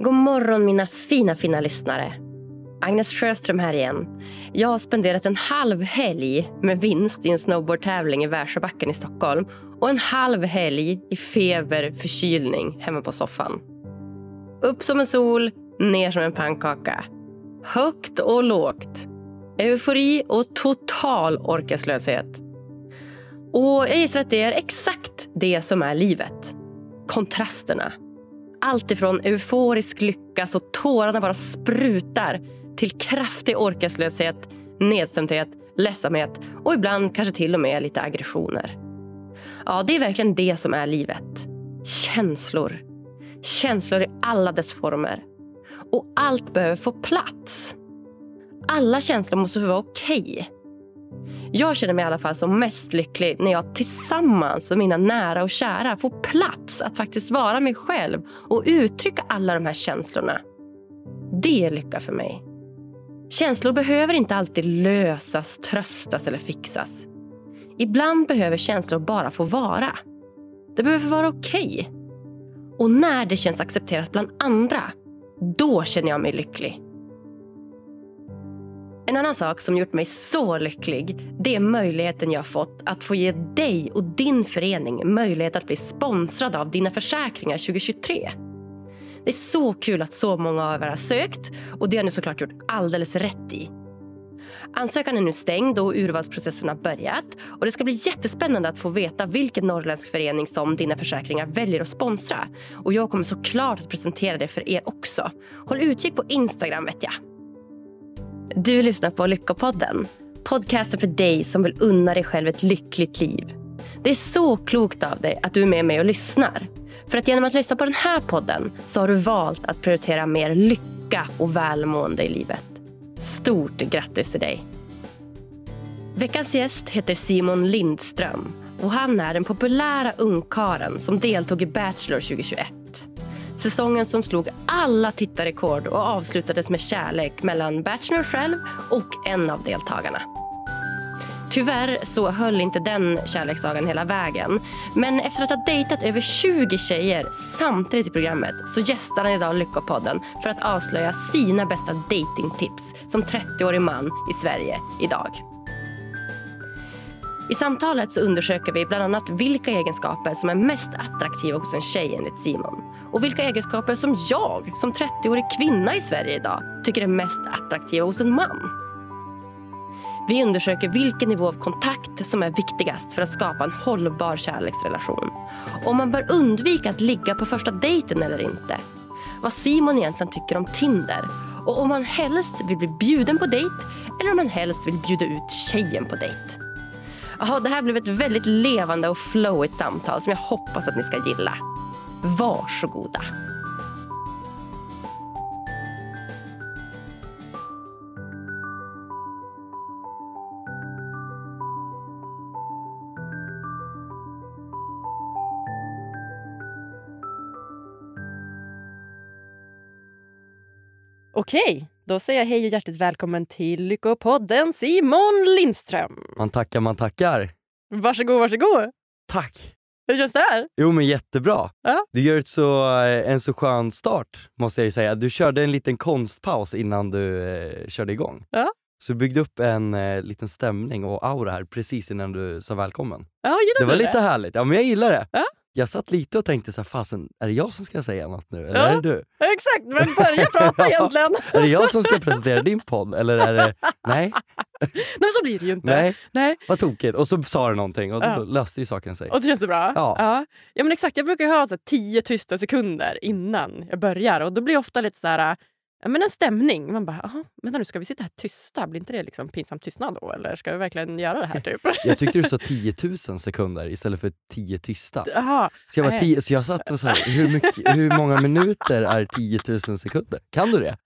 God morgon mina fina, fina lyssnare. Agnes Sjöström här igen. Jag har spenderat en halv helg med vinst i en snowboardtävling i Värsjöbacken i Stockholm och en halv helg i feber, förkylning hemma på soffan. Upp som en sol, ner som en pannkaka. Högt och lågt. Eufori och total orkeslöshet. Och jag gissar att det är exakt det som är livet. Kontrasterna. Allt ifrån euforisk lycka så tårarna bara sprutar till kraftig orkeslöshet, nedstämdhet, ledsamhet och ibland kanske till och med lite aggressioner. Ja, det är verkligen det som är livet. Känslor. Känslor i alla dess former. Och allt behöver få plats. Alla känslor måste få vara okej. Okay. Jag känner mig i alla fall som mest lycklig när jag tillsammans med mina nära och kära får plats att faktiskt vara mig själv och uttrycka alla de här känslorna. Det är lycka för mig. Känslor behöver inte alltid lösas, tröstas eller fixas. Ibland behöver känslor bara få vara. Det behöver vara okej. Okay. Och när det känns accepterat bland andra, då känner jag mig lycklig. En annan sak som gjort mig så lycklig det är möjligheten jag fått att få ge dig och din förening möjlighet att bli sponsrad av Dina Försäkringar 2023. Det är så kul att så många av er har sökt och det har ni såklart gjort alldeles rätt i. Ansökan är nu stängd och urvalsprocessen har börjat. Och Det ska bli jättespännande att få veta vilken norrländsk förening som Dina Försäkringar väljer att sponsra. Och Jag kommer såklart att presentera det för er också. Håll utkik på Instagram vet jag. Du lyssnar på Lyckopodden. Podcasten för dig som vill unna dig själv ett lyckligt liv. Det är så klokt av dig att du är med mig och lyssnar. För att genom att lyssna på den här podden så har du valt att prioritera mer lycka och välmående i livet. Stort grattis till dig! Veckans gäst heter Simon Lindström och han är den populära ungkaren som deltog i Bachelor 2021. Säsongen som slog alla tittarrekord och avslutades med kärlek mellan Bachelor själv och en av deltagarna. Tyvärr så höll inte den kärlekssagan hela vägen. Men efter att ha dejtat över 20 tjejer samtidigt i programmet så gästar han idag Lyckopodden för att avslöja sina bästa datingtips som 30-årig man i Sverige idag. I samtalet så undersöker vi bland annat vilka egenskaper som är mest attraktiva hos en tjej enligt Simon. Och vilka egenskaper som jag, som 30-årig kvinna i Sverige idag, tycker är mest attraktiva hos en man. Vi undersöker vilken nivå av kontakt som är viktigast för att skapa en hållbar kärleksrelation. Om man bör undvika att ligga på första dejten eller inte. Vad Simon egentligen tycker om Tinder. Och om man helst vill bli bjuden på dejt eller om man helst vill bjuda ut tjejen på dejt. Aha, det här blev ett väldigt levande och flowigt samtal som jag hoppas att ni ska gilla. Varsågoda. Okej, då säger jag hej och hjärtligt välkommen till Lyckopodden Simon Lindström. Man tackar, man tackar. Varsågod, varsågod. Tack. Hur känns det här? Jo men jättebra. Ja. Du gör ett så, eh, en så skön start måste jag ju säga. Du körde en liten konstpaus innan du eh, körde igång. Ja. Så du byggde upp en eh, liten stämning och aura här precis innan du sa välkommen. Ja, gillar Det var du lite härligt. Ja men jag gillar det. Ja. Jag satt lite och tänkte så här, fasen, är det jag som ska säga något nu? Eller Ja. är det du? Exakt, men börja prata egentligen. Är det jag som ska presentera din podd? Eller är det... Nej, Nej men så blir det ju inte. nej, Nej. vad tokigt. Och så sa du någonting och då Ja. löste ju saken sig. Och det känns det bra? Ja. ja. Ja men exakt, jag brukar ju ha så här, tio tysta sekunder innan jag börjar och då blir det ofta lite så här, ja, men en stämning. Man bara, jaha, vänta nu ska vi sitta här tysta? Blir inte det liksom pinsam tystnad då? Eller ska vi verkligen göra det här typ? Jag tyckte du sa 10 000 sekunder istället för 10 tysta. Jaha, Så jag, Nej. tio, så jag satt och sa, hur, mycket, hur många minuter är 10 000 sekunder? Kan du det?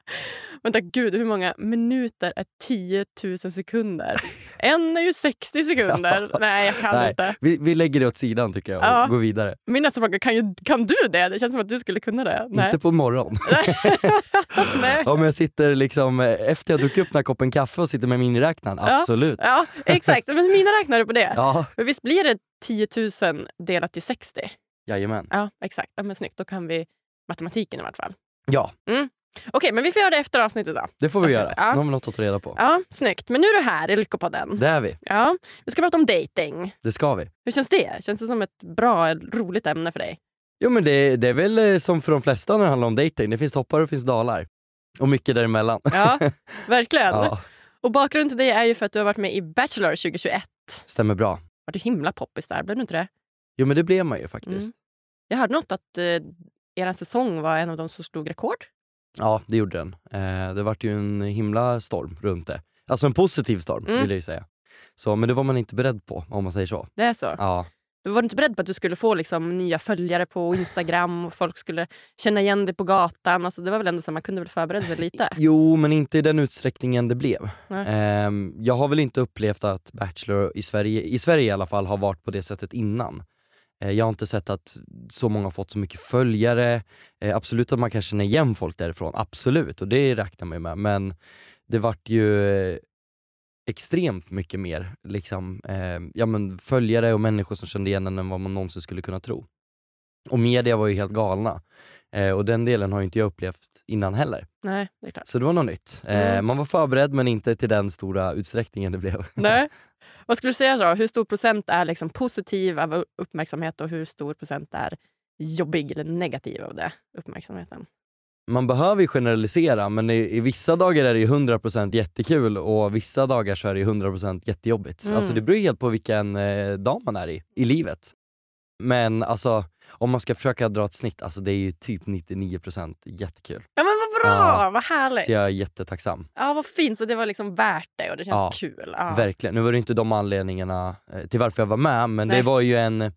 Vänta gud hur många minuter är 10 000 sekunder? En är ju 60 sekunder. Nej jag kan Nej, inte. vi, vi lägger det åt sidan tycker jag och Ja. går vidare. Min nästa fråga, kan, ju, kan du det? Det känns som att du skulle kunna det. Nej. Inte på morgon. Nej. Om jag sitter liksom, efter jag druckit upp den här koppen kaffe och sitter med miniräknaren, Ja. absolut. Ja, exakt. Men mina räknar du på det? Ja, För visst blir det 10 000 delat till 60? jajamän. Ja, exakt. Ja, men snyggt. Då kan vi matematiken i vart fall. Ja, Okej, men vi får göra det efter avsnittet då. det får vi göra. Ja. Nu har vi något att ta reda på. Ja, snyggt. Men nu är du här i Lyckopodden. Det är vi. Ja, vi ska prata om dating. Det ska vi. Hur känns det? Känns det som ett bra, roligt ämne för dig? Jo men det, det är väl eh, som för de flesta när det handlar om dating. Det finns toppar och det finns dalar. Och mycket däremellan. Ja, verkligen. Ja, Och bakgrunden till det är ju för att du har varit med i Bachelor 2021. stämmer bra. Var du himla poppis där? Blev du inte det? Jo men det blev man ju faktiskt. Mm. Jag hörde något att eh, er säsong var en av de som slog rekord. Ja, det gjorde den. Eh, det vart ju en himla storm runt det. Alltså en positiv storm Mm. vill jag ju säga. Så, men det var man inte beredd på om man säger så. Det är så? Ja, Du var inte beredd på att du skulle få liksom, nya följare på Instagram och folk skulle känna igen dig på gatan? Alltså, det var väl ändå så man kunde väl förbereda sig lite? Jo, men inte i den utsträckningen det blev. Nej. Ehm, jag har väl inte upplevt att Bachelor i Sverige, i Sverige i alla fall, har varit på det sättet innan. Eh, jag har inte sett att så många har fått så mycket följare. Eh, absolut att man kan känna igen folk därifrån, absolut, och det räknar man ju med. Men det vart ju eh, extremt mycket mer liksom, eh, ja, men följare och människor som kände igen en än vad man någonsin skulle kunna tro. Och media var ju helt galna. Eh, och den delen har ju inte jag upplevt innan heller. Nej, det är klart. Så det var något nytt. Eh, Mm. man var förberedd men inte till den stora utsträckningen det blev. Nej. Vad skulle du säga då? Hur stor procent är liksom positiv av uppmärksamhet och hur stor procent är jobbig eller negativ av det, uppmärksamheten? Man behöver ju generalisera men i, i vissa dagar är det ju 100% jättekul och vissa dagar så är det ju 100% jättejobbigt. Mm. Alltså det beror helt på vilken eh, dag man är i, i livet. Men alltså om man ska försöka dra ett snitt, alltså det är ju typ 99% jättekul. Ja bra, Ja. vad härligt! Så jag är jättetacksam. Ja vad fint, så det var liksom värt det och det känns Ja, kul. Ja. Verkligen. Nu var det inte de anledningarna eh, till varför jag var med men Nej. det var ju en,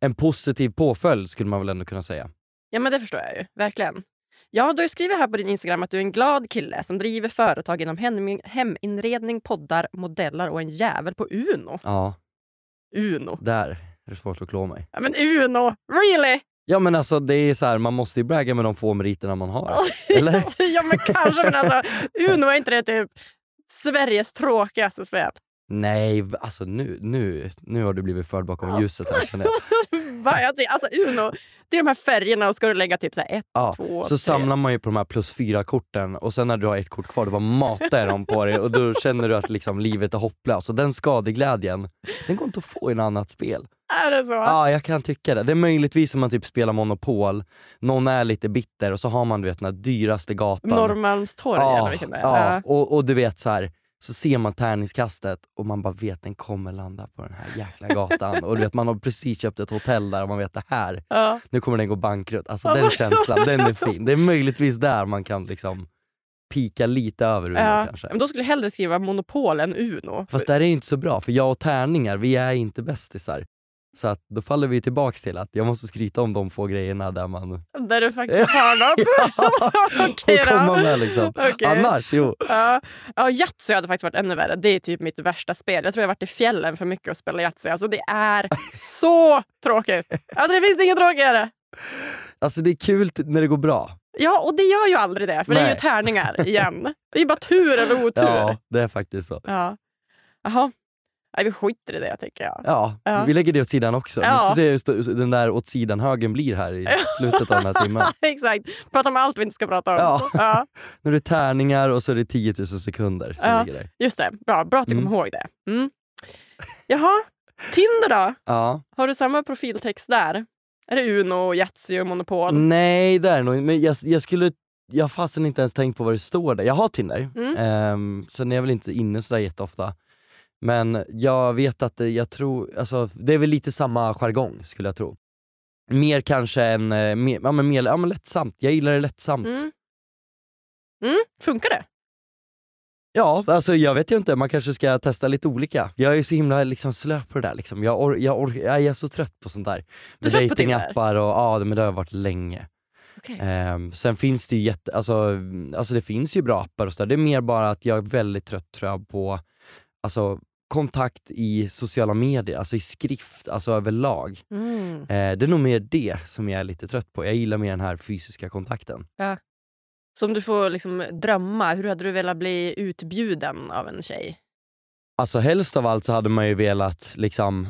en positiv påföljd skulle man väl ändå kunna säga. Ja men det förstår jag ju, verkligen. Ja, du skrivit här på din Instagram att du är en glad kille som driver företag inom hem, heminredning, poddar, modeller och en jävel på Uno. Ja, Uno. där är det svårt att klå mig. Ja men Uno, really? Ja men alltså det är så här, man måste ju bragga med de få meriterna man har. Eller? ja men kanske, men alltså Uno är inte det typ Sveriges tråkigaste spel? Nej, alltså nu, nu, nu har du blivit förd bakom ljuset här känner jag. Alltså Uno, det är de här färgerna och ska du lägga typ så ett, Ja, två, så tre. samlar man ju på de här plus fyra korten och sen när du har ett kort kvar, du bara matar dem på dig och då känner du att liksom livet är hopplöst. Och den skadeglädjen, den går inte att få i något annat spel. Är det så? Ja, jag kan tycka det. Det är möjligtvis om man typ spelar Monopol, någon är lite bitter och så har man du vet den här dyraste gatan. Norrmalmstorg eller Ja, vilken det är. ja. Och, och du vet så här, så ser man tärningskastet och man bara vet den kommer landa på den här jäkla gatan. och du vet man har precis köpt ett hotell där och man vet det här, Ja. nu kommer den gå bankrutt. Alltså den känslan, den är fin. Det är möjligtvis där man kan liksom pika lite över Uno Ja. kanske. Men då skulle jag hellre skriva Monopol än Uno. Fast det är ju inte så bra, för jag och tärningar, vi är inte bästisar. Så att då faller vi tillbaks till att jag måste skryta om de få grejerna där man... Där du faktiskt har något. Okej och då. komma med liksom. Okej. Annars, jo. Ja, ja Yatzy hade faktiskt varit ännu värre. Det är typ mitt värsta spel. Jag tror jag har varit i fjällen för mycket och spelat Yatzy. Alltså det är så tråkigt. Alltså det finns inget tråkigare. Alltså det är kul när det går bra. Ja, och det gör ju aldrig det, för det är ju Nej. tärningar igen. Det är ju bara tur eller otur. Ja, det är faktiskt så. Ja. Jaha. Nej, vi skiter i det tycker jag. Ja, Ja. vi lägger det åt sidan också. Ja. Vi får se hur den där åt sidan högen blir här i slutet av den här timmen. Exakt. Prata om allt vi inte ska prata om. Ja. Ja, Nu är det tärningar och så är det 10 000 sekunder Ja. ligger där. just det. Bra, bra att du Mm. kom ihåg det. Mm. Jaha, Tinder då? Ja. Har du samma profiltext där? Är det Uno, Yatzy och Monopol? Nej, det är det nog men jag, jag skulle jag har fasen inte ens tänkt på vad det står där. Jag har Tinder, Mm. um, sen är jag väl inte inne sådär jätteofta. Men jag vet att det, jag tror, alltså, det är väl lite samma jargong skulle jag tro. Mer kanske än, eh, mer, ja, men mer, ja, men lättsamt. Jag gillar det lättsamt. Mm. Mm. Funkar det? Ja, alltså jag vet ju inte, man kanske ska testa lite olika. Jag är så himla liksom slö på det där. Liksom. Jag, or, jag, or, jag är så trött på sånt där. Med datingappar och ja, men det har jag varit länge. Okay. Ehm, sen finns det ju jätte, alltså, alltså det finns ju bra appar och sådär. Det är mer bara att jag är väldigt trött tror jag på alltså, kontakt i sociala medier, alltså i skrift, alltså överlag. Mm. Eh, det är nog mer det som jag är lite trött på. Jag gillar mer den här fysiska kontakten. Så om du får liksom drömma, hur hade du velat bli utbjuden av en tjej? Alltså helst av allt så hade man ju velat liksom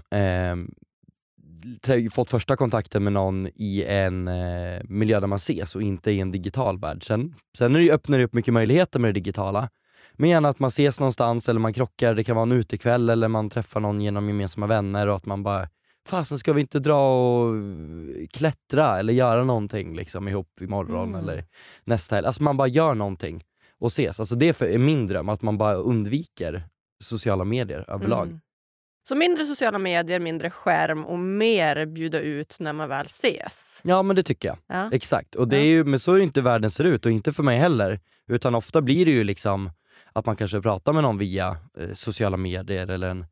trä- fått första kontakten med någon i en eh, miljö där man ses och inte i en digital värld. Sen, sen är det, ju- öppnar det upp mycket möjligheter med det digitala. Men gärna att man ses någonstans eller man krockar, det kan vara en utekväll eller man träffar någon genom gemensamma vänner och att man bara Fasen ska vi inte dra och klättra eller göra någonting liksom ihop imorgon Mm. eller nästa helg. Alltså man bara gör någonting och ses. Alltså det är min dröm, att man bara undviker sociala medier överlag. Mm. Så mindre sociala medier, mindre skärm och mer bjuda ut när man väl ses. Ja men det tycker jag. Ja. Exakt, och det är ju, men så är ju inte världen ser ut och inte för mig heller. Utan ofta blir det ju liksom att man kanske pratar med någon via eh, sociala medier eller en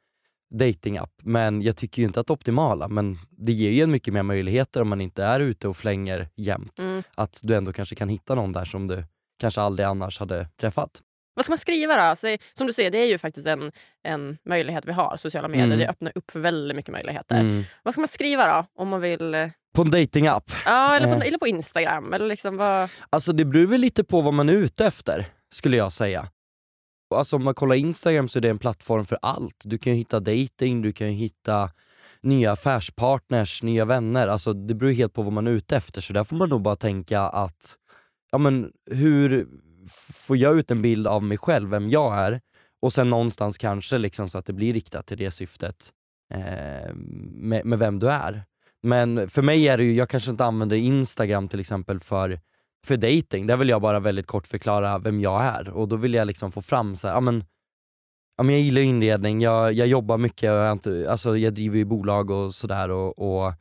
datingapp. Men jag tycker ju inte att det är optimala, men det ger ju en mycket mer möjligheter om man inte är ute och flänger jämt. Mm. Att du ändå kanske kan hitta någon där som du kanske aldrig annars hade träffat. Vad ska man skriva då? Så, som du säger, det är ju faktiskt en, en möjlighet vi har, sociala medier. Mm. Det öppnar upp för väldigt mycket möjligheter. Mm. Vad ska man skriva då? Om man vill... eh, På en datingapp. Ja, eller på, Eh. eller på Instagram. Eller liksom vad... Alltså det beror väl lite på vad man är ute efter, skulle jag säga. Alltså om man kollar Instagram så är det en plattform för allt. Du kan ju hitta dating, du kan ju hitta nya affärspartners, nya vänner. Alltså det beror helt på vad man är ute efter, så där får man nog bara tänka att, ja men hur får jag ut en bild av mig själv, vem jag är, och sen någonstans kanske liksom så att det blir riktat till det syftet eh, med, med vem du är. Men för mig är det ju, jag kanske inte använder Instagram till exempel för för dating, där vill jag bara väldigt kort förklara vem jag är och då vill jag liksom få fram så här, ja men, ja, men jag gillar inredning, jag, jag jobbar mycket, jag, inte, alltså, jag driver ju bolag och sådär och, och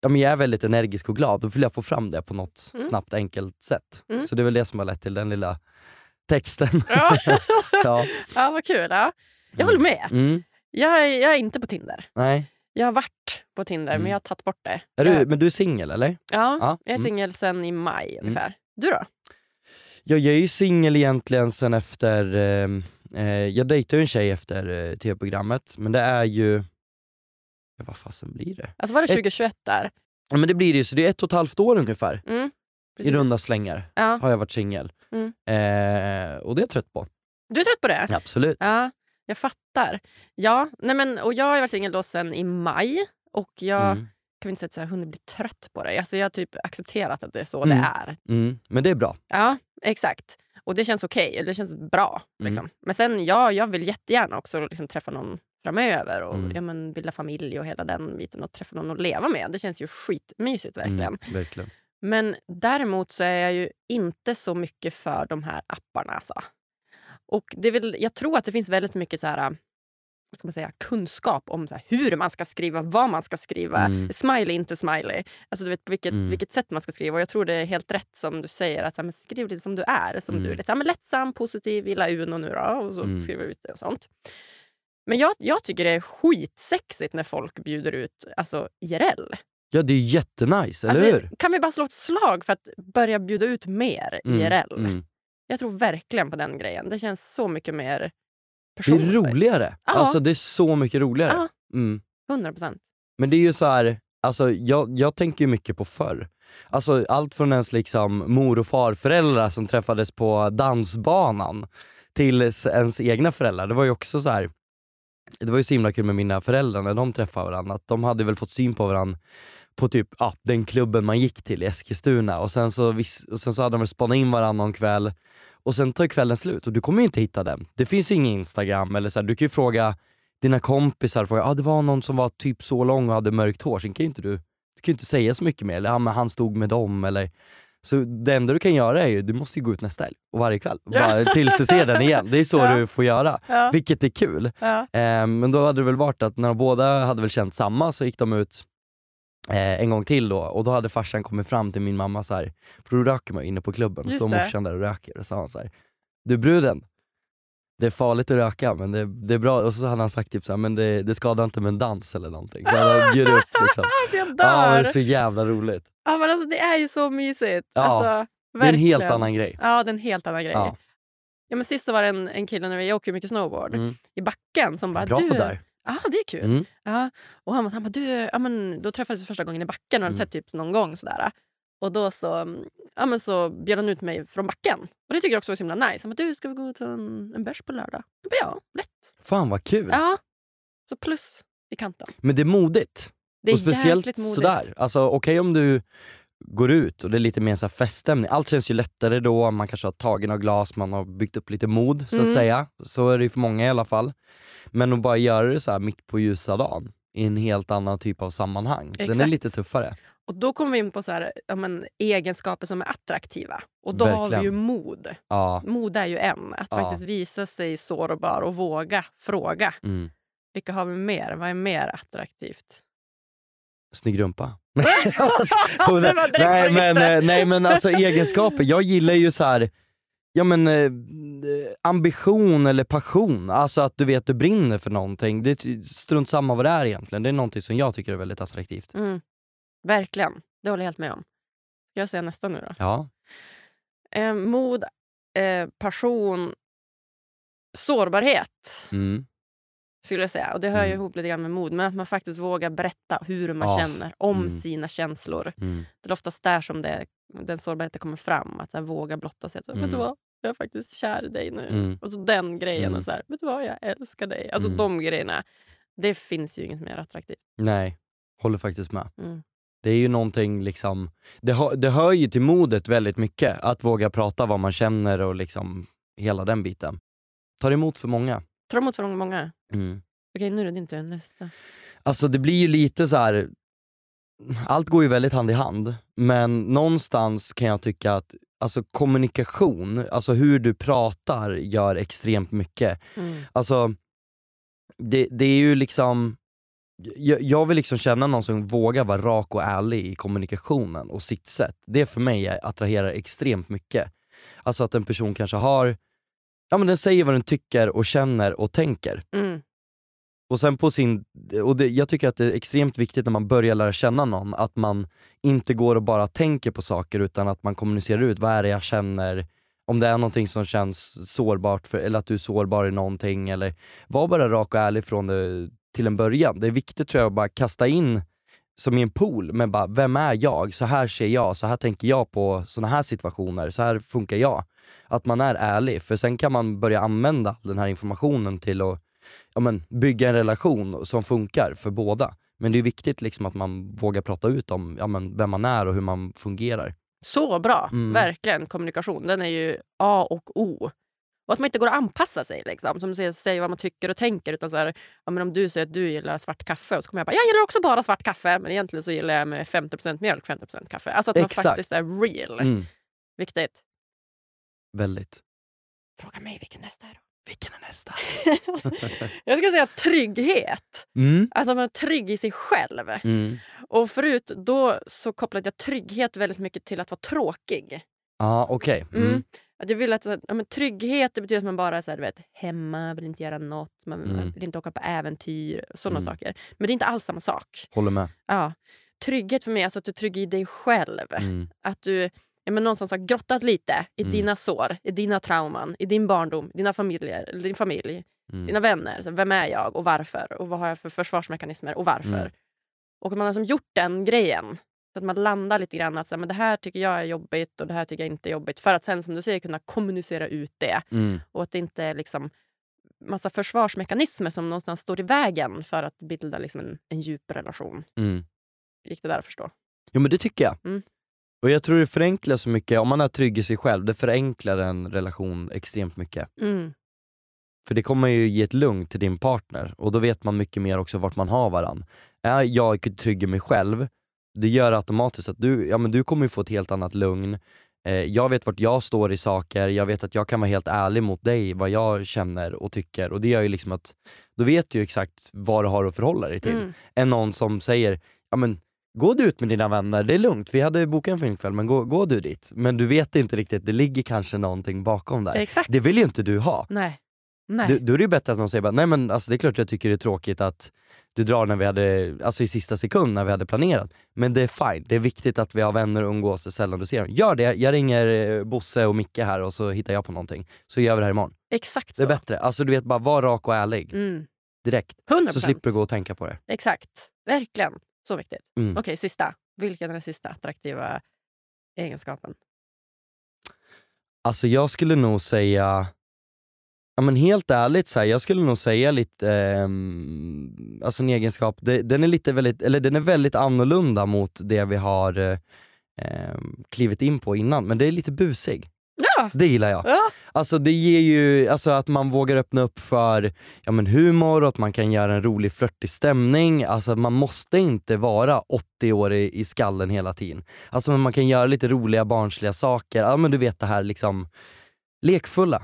ja, men jag är väldigt energisk och glad, då vill jag få fram det på något Mm. snabbt enkelt sätt. Mm. Så det är väl det som har lett till den lilla texten. Ja, ja. ja vad kul. Ja. Jag håller med. Mm. Jag är, jag är inte på Tinder. Nej. Jag har varit på Tinder, Mm. men jag har tagit bort det. Är jag, du, men du är singel eller? ja, Ja, jag är mm. singel sen i maj ungefär. Du då? Ja, jag är ju singel egentligen sen efter, eh, eh, jag dejtade ju en tjej efter eh, tv-programmet, men det är ju, ja, vad fasen blir det? Alltså var det Ett- 2021 där? Ja men det blir det ju, så det är ett och ett halvt år ungefär, Mm. i runda slängar, Ja. har jag varit singel. Mm. Eh, och det är jag trött på. Du är trött på det? Absolut. Ja, jag fattar. Ja, nej men, och jag har varit singel då sen i maj och jag Mm. kan inte säga att jag har hunnit bli trött på det. Alltså jag har typ accepterat att det är så Mm. det är. Mm. Men det är bra. Ja, exakt. Och det känns okej, det känns bra. Mm. Liksom. Men sen, ja, jag vill jättegärna också liksom, träffa någon framöver och Mm. ja, men, bilda familj och hela den biten och träffa någon att leva med. Det känns ju skitmysigt verkligen. Mm, verkligen. Men däremot så är jag ju inte så mycket för de här apparna. Alltså. Och det är väl, jag tror att det finns väldigt mycket så här, vad ska man säga, kunskap om så hur man ska skriva, vad man ska skriva. Mm. Smiley, inte smiley. Alltså, du vet på vilket, Mm. vilket sätt man ska skriva. Och jag tror det är helt rätt som du säger. att så här, Skriv lite som du är. Som Mm. du är lite så här, men lättsam, positiv, gilla Uno nu då. Och så Mm. skriver vi ut det och sånt. Men jag, jag tycker det är skitsexigt när folk bjuder ut alltså, IRL. Ja det är jättenice, eller Alltså, hur? Kan vi bara slå ett slag för att börja bjuda ut mer Mm, IRL? mm. Jag tror verkligen på den grejen. Det känns så mycket mer Det är roligare. Ja. Alltså det är så mycket roligare. Mm. 100 procent. Men det är ju så här, alltså jag, jag tänker ju mycket på förr. Alltså allt från ens liksom mor och farföräldrar som träffades på dansbanan till ens egna föräldrar. Det var ju också så här. det var ju så himla kul med mina föräldrar när de träffade varandra, att de hade väl fått syn på varandra på typ ja, den klubben man gick till i Eskilstuna och sen så, och sen så hade de väl spanat in varandra någon kväll och sen tar kvällen slut och du kommer inte hitta den. Det finns ingen instagram eller så här, du kan ju fråga dina kompisar, fråga, ah, det var någon som var typ så lång och hade mörkt hår, sen kan ju inte du, du kan inte säga så mycket mer, eller ah, men han stod med dem eller så det enda du kan göra är ju, du måste gå ut nästa helg och varje kväll, Ja. bara, tills du ser den igen. Det är så Ja. du får göra, Ja. vilket är kul. Eh, men då hade det väl varit att när de båda hade väl känt samma så gick de ut eh, en gång till då och då hade farsan kommit fram till min mamma så här, för då röker man inne på klubben, Just står det. morsan där och röker och sa han så här, du bruden, det är farligt att röka men det, det är bra, och så hade han sagt typ så här, men det, det skadar inte med en dans eller någonting. Så han bjöd upp liksom. Alltså jag Ja, dör! det är så jävla roligt. Ja, men alltså, det är ju så mysigt. Ja, alltså, Det är en helt annan grej. Ja, det är en helt annan grej. Ja. Ja. men sist så var det en, en kille, när vi åker mycket snowboard, Mm. i backen som bara Bra du, där. Ja, det är kul. Mm. Ja. Och han, han bara, du, ja, men, då träffades vi första gången i backen och hade Mm. sett typ någon gång. Sådär. Och då så, ja, men så bjöd han ut mig från backen. Och det tycker jag också var så himla nice. Han bara, du ska vi gå och ta en, en bärs på lördag? Jag bara, ja, lätt. Fan vad kul. Ja. Så plus i kanten. Men det är modigt. Det är och speciellt jäkligt modigt. sådär, alltså okej om du går ut och det är lite mer så feststämning, allt känns ju lättare då, man kanske har tagit några glas, man har byggt upp lite mod så att Mm. säga. Så är det ju för många i alla fall. Men att bara göra det så mitt på ljusa dagen, i en helt annan typ av sammanhang, den är Exakt. lite tuffare. Och då kommer vi in på så här, ja, men, egenskaper som är attraktiva. Och då har vi ju Verkligen. mod. Ja, Mod är ju en. Att Ja. faktiskt visa sig sårbar och våga fråga. mm. Vilka har vi mer? Vad är mer attraktivt? Snygg rumpa. nej, men, eh, nej men alltså egenskaper, jag gillar ju så här. Ja men eh, ambition eller passion, alltså att du vet du brinner för någonting. Det är strunt samma vad det är egentligen, det är någonting som jag tycker är väldigt attraktivt. Mm. Verkligen. Det håller jag helt med om. Ska jag säga nästa nu då? Ja, Eh, mod, eh, passion, sårbarhet mm. Skulle jag säga. Och Det hör ju Mm. ihop lite grann med mod. Men att man faktiskt vågar berätta hur man Ja. känner om Mm. sina känslor. Mm. Det är oftast där som det, den sårbarheten kommer fram. Att här, våga blotta sig. Att, Vet du Mm. vad? Jag är faktiskt kär i dig nu. Mm. Och så den grejen. Mm. Och så här, Vet du vad? Jag älskar dig. Alltså Mm. de grejerna. Det finns ju inget mer attraktivt. Nej, håller faktiskt med. Mm. Det är ju någonting liksom, det, hör- det hör ju till modet väldigt mycket, att våga prata vad man känner och liksom hela den biten. Tar emot för många. Tar emot för många. Mm. Okej, nu är det din tur. Nästa. Alltså det blir ju lite så här. allt går ju väldigt hand i hand, men någonstans kan jag tycka att alltså kommunikation, alltså hur du pratar gör extremt mycket. Mm. Alltså, det, det är ju liksom, jag, jag vill liksom känna någon som vågar vara rak och ärlig i kommunikationen och sitt sätt. Det för mig attraherar extremt mycket. Alltså att en person kanske har, ja men den säger vad den tycker och känner och tänker. Mm. Och sen på sin, och det, jag tycker att det är extremt viktigt när man börjar lära känna någon, att man inte går och bara tänker på saker utan att man kommunicerar ut, vad är det jag känner, om det är någonting som känns sårbart, för, eller att du är sårbar i någonting, eller var bara rak och ärlig från det till en början. Det är viktigt tror jag att bara kasta in som i en pool, men bara vem är jag? Så här ser jag, så här tänker jag på såna här situationer, så här funkar jag. Att man är ärlig, för sen kan man börja använda den här informationen till att ja, men, bygga en relation som funkar för båda. Men det är viktigt liksom att man vågar prata ut om ja, men, vem man är och hur man fungerar. Så bra. Mm. Verkligen. Kommunikation. Den är ju A och O. Och att man inte går att anpassa sig. Liksom. Som säger, säger vad man tycker och tänker. Utan så här, ja, men om du säger att du gillar svart kaffe och så kommer jag bara, jag gillar också bara svart kaffe. Men egentligen så gillar jag med 50 mjölk, 50 kaffe. Alltså att man Exakt. faktiskt är real. Mm, Viktigt. väldigt. Fråga mig vilken nästa är då. Vilken är nästa? jag skulle säga trygghet. Mm. Att man är trygg i sig själv. Mm. Och förut då så kopplade jag trygghet väldigt mycket till att vara tråkig. Ja, okej. Mm. Mm. Att jag vill att, ja, men trygghet det betyder att man bara är vet, hemma, vill inte göra något, man Mm. vill inte åka på äventyr. Sådana Mm. saker. Men det är inte alls samma sak. Håller med. Ja. Trygghet för mig är alltså att du är trygg i dig själv. Mm. Att du ja, men någonstans har grottat lite i Mm. dina sår, i dina trauman, i din barndom, dina familjer, din familj, dina vänner. Så vem är jag och varför? Och vad har jag för försvarsmekanismer och varför? Och att man har liksom gjort den grejen. Så att man landar lite grann att så här, men det här tycker jag är jobbigt och det här tycker jag inte är jobbigt. För att sen som du säger kunna kommunicera ut det. Mm. Och att det inte är liksom massa försvarsmekanismer som någonstans står i vägen för att bilda liksom en, en djup relation. Mm. Gick det där att förstå? Jo men det tycker jag. Mm. Och jag tror det förenklar så mycket, om man är trygg i sig själv, det förenklar en relation extremt mycket. Mm. För det kommer ju ge ett lugn till din partner och då vet man mycket mer också vart man har varann. Är jag trygg i mig själv, det gör automatiskt att du, ja, men du kommer få ett helt annat lugn. Eh, jag vet vart jag står i saker, jag vet att jag kan vara helt ärlig mot dig, vad jag känner och tycker. Och det gör ju liksom att, då vet du ju exakt vad du har att förhålla dig till. Mm. Än någon som säger, ja men gå du ut med dina vänner, det är lugnt, vi hade bokat en filmkväll men gå, gå du dit. Men du vet inte riktigt, det ligger kanske någonting bakom där. Exakt. Det vill ju inte du ha. Nej. Nej. Då, då är det ju bättre att de säger bara, nej men alltså, det är klart jag tycker det är tråkigt att du drar när vi hade, alltså i sista sekund när vi hade planerat. Men det är fine, det är viktigt att vi har vänner och umgås så sällan du ser dem. Gör det, jag ringer eh, Bosse och Micke här och så hittar jag på någonting. Så gör vi det här imorgon. Exakt Det är så. bättre, alltså du vet bara var rak och ärlig Mm. direkt. 100%. Så slipper du gå och tänka på det. Exakt. Verkligen. Så viktigt. Mm. Okej, sista. Vilken är den sista attraktiva egenskapen? Alltså jag skulle nog säga Ja men helt ärligt, så här, jag skulle nog säga lite, ehm, alltså en egenskap, det, den, är lite väldigt, eller den är väldigt annorlunda mot det vi har eh, klivit in på innan, men det är lite busig. Ja. Det gillar jag. ja. Alltså det ger ju, alltså att man vågar öppna upp för ja, men humor och att man kan göra en rolig flörtig stämning. Alltså man måste inte vara 80 år i, i skallen hela tiden. Alltså man kan göra lite roliga barnsliga saker, ja men du vet det här liksom lekfulla.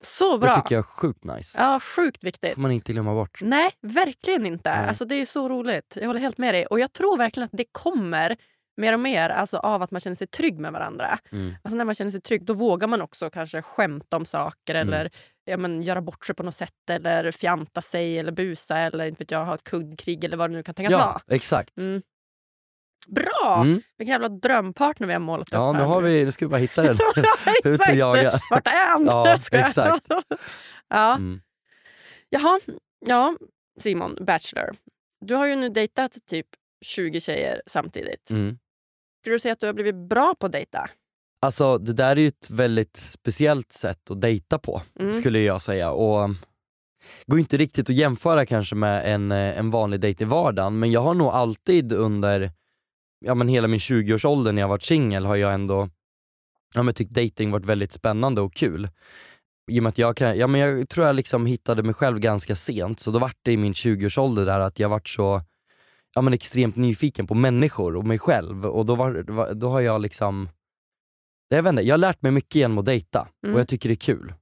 Så Det bra. tycker jag är sjukt nice. Ja, sjukt viktigt. får man inte glömma bort. Nej, verkligen inte. Nej. Alltså, det är så roligt. Jag håller helt med dig. Och jag tror verkligen att det kommer mer och mer alltså, av att man känner sig trygg med varandra. Mm. Alltså, när man känner sig trygg då vågar man också kanske skämta om saker Mm. eller ja, men, göra bort sig på något sätt eller fjanta sig eller busa eller inte vet jag, ha ett kuddkrig eller vad det nu kan tänkas Ja, vara. exakt. Mm. Bra! Mm. Vilken jävla drömpartner vi har målat Ja, upp nu, här har vi, nu ska vi bara hitta den. Ut och jaga. Vart är han? Ja, exakt. ja. Mm. Jaha, ja, Simon, Bachelor. Du har ju nu dejtat typ 20 tjejer samtidigt. Mm. Skulle du säga att du har blivit bra på att dejta? Alltså det där är ju ett väldigt speciellt sätt att dejta på, Mm. skulle jag säga. Och går inte riktigt att jämföra kanske med en, eh, en vanlig dejt i vardagen, men jag har nog alltid under ja, men hela min 20-årsålder när jag varit singel har jag ändå ja, men tyckt dating varit väldigt spännande och kul. I och jag, kan, ja, men jag tror jag liksom hittade mig själv ganska sent, så då vart det i min 20-årsålder där att jag vart så ja, men extremt nyfiken på människor och mig själv och då, var, då har jag liksom jag, vet inte, jag har lärt mig mycket genom att dejta Mm. och jag tycker det är kul.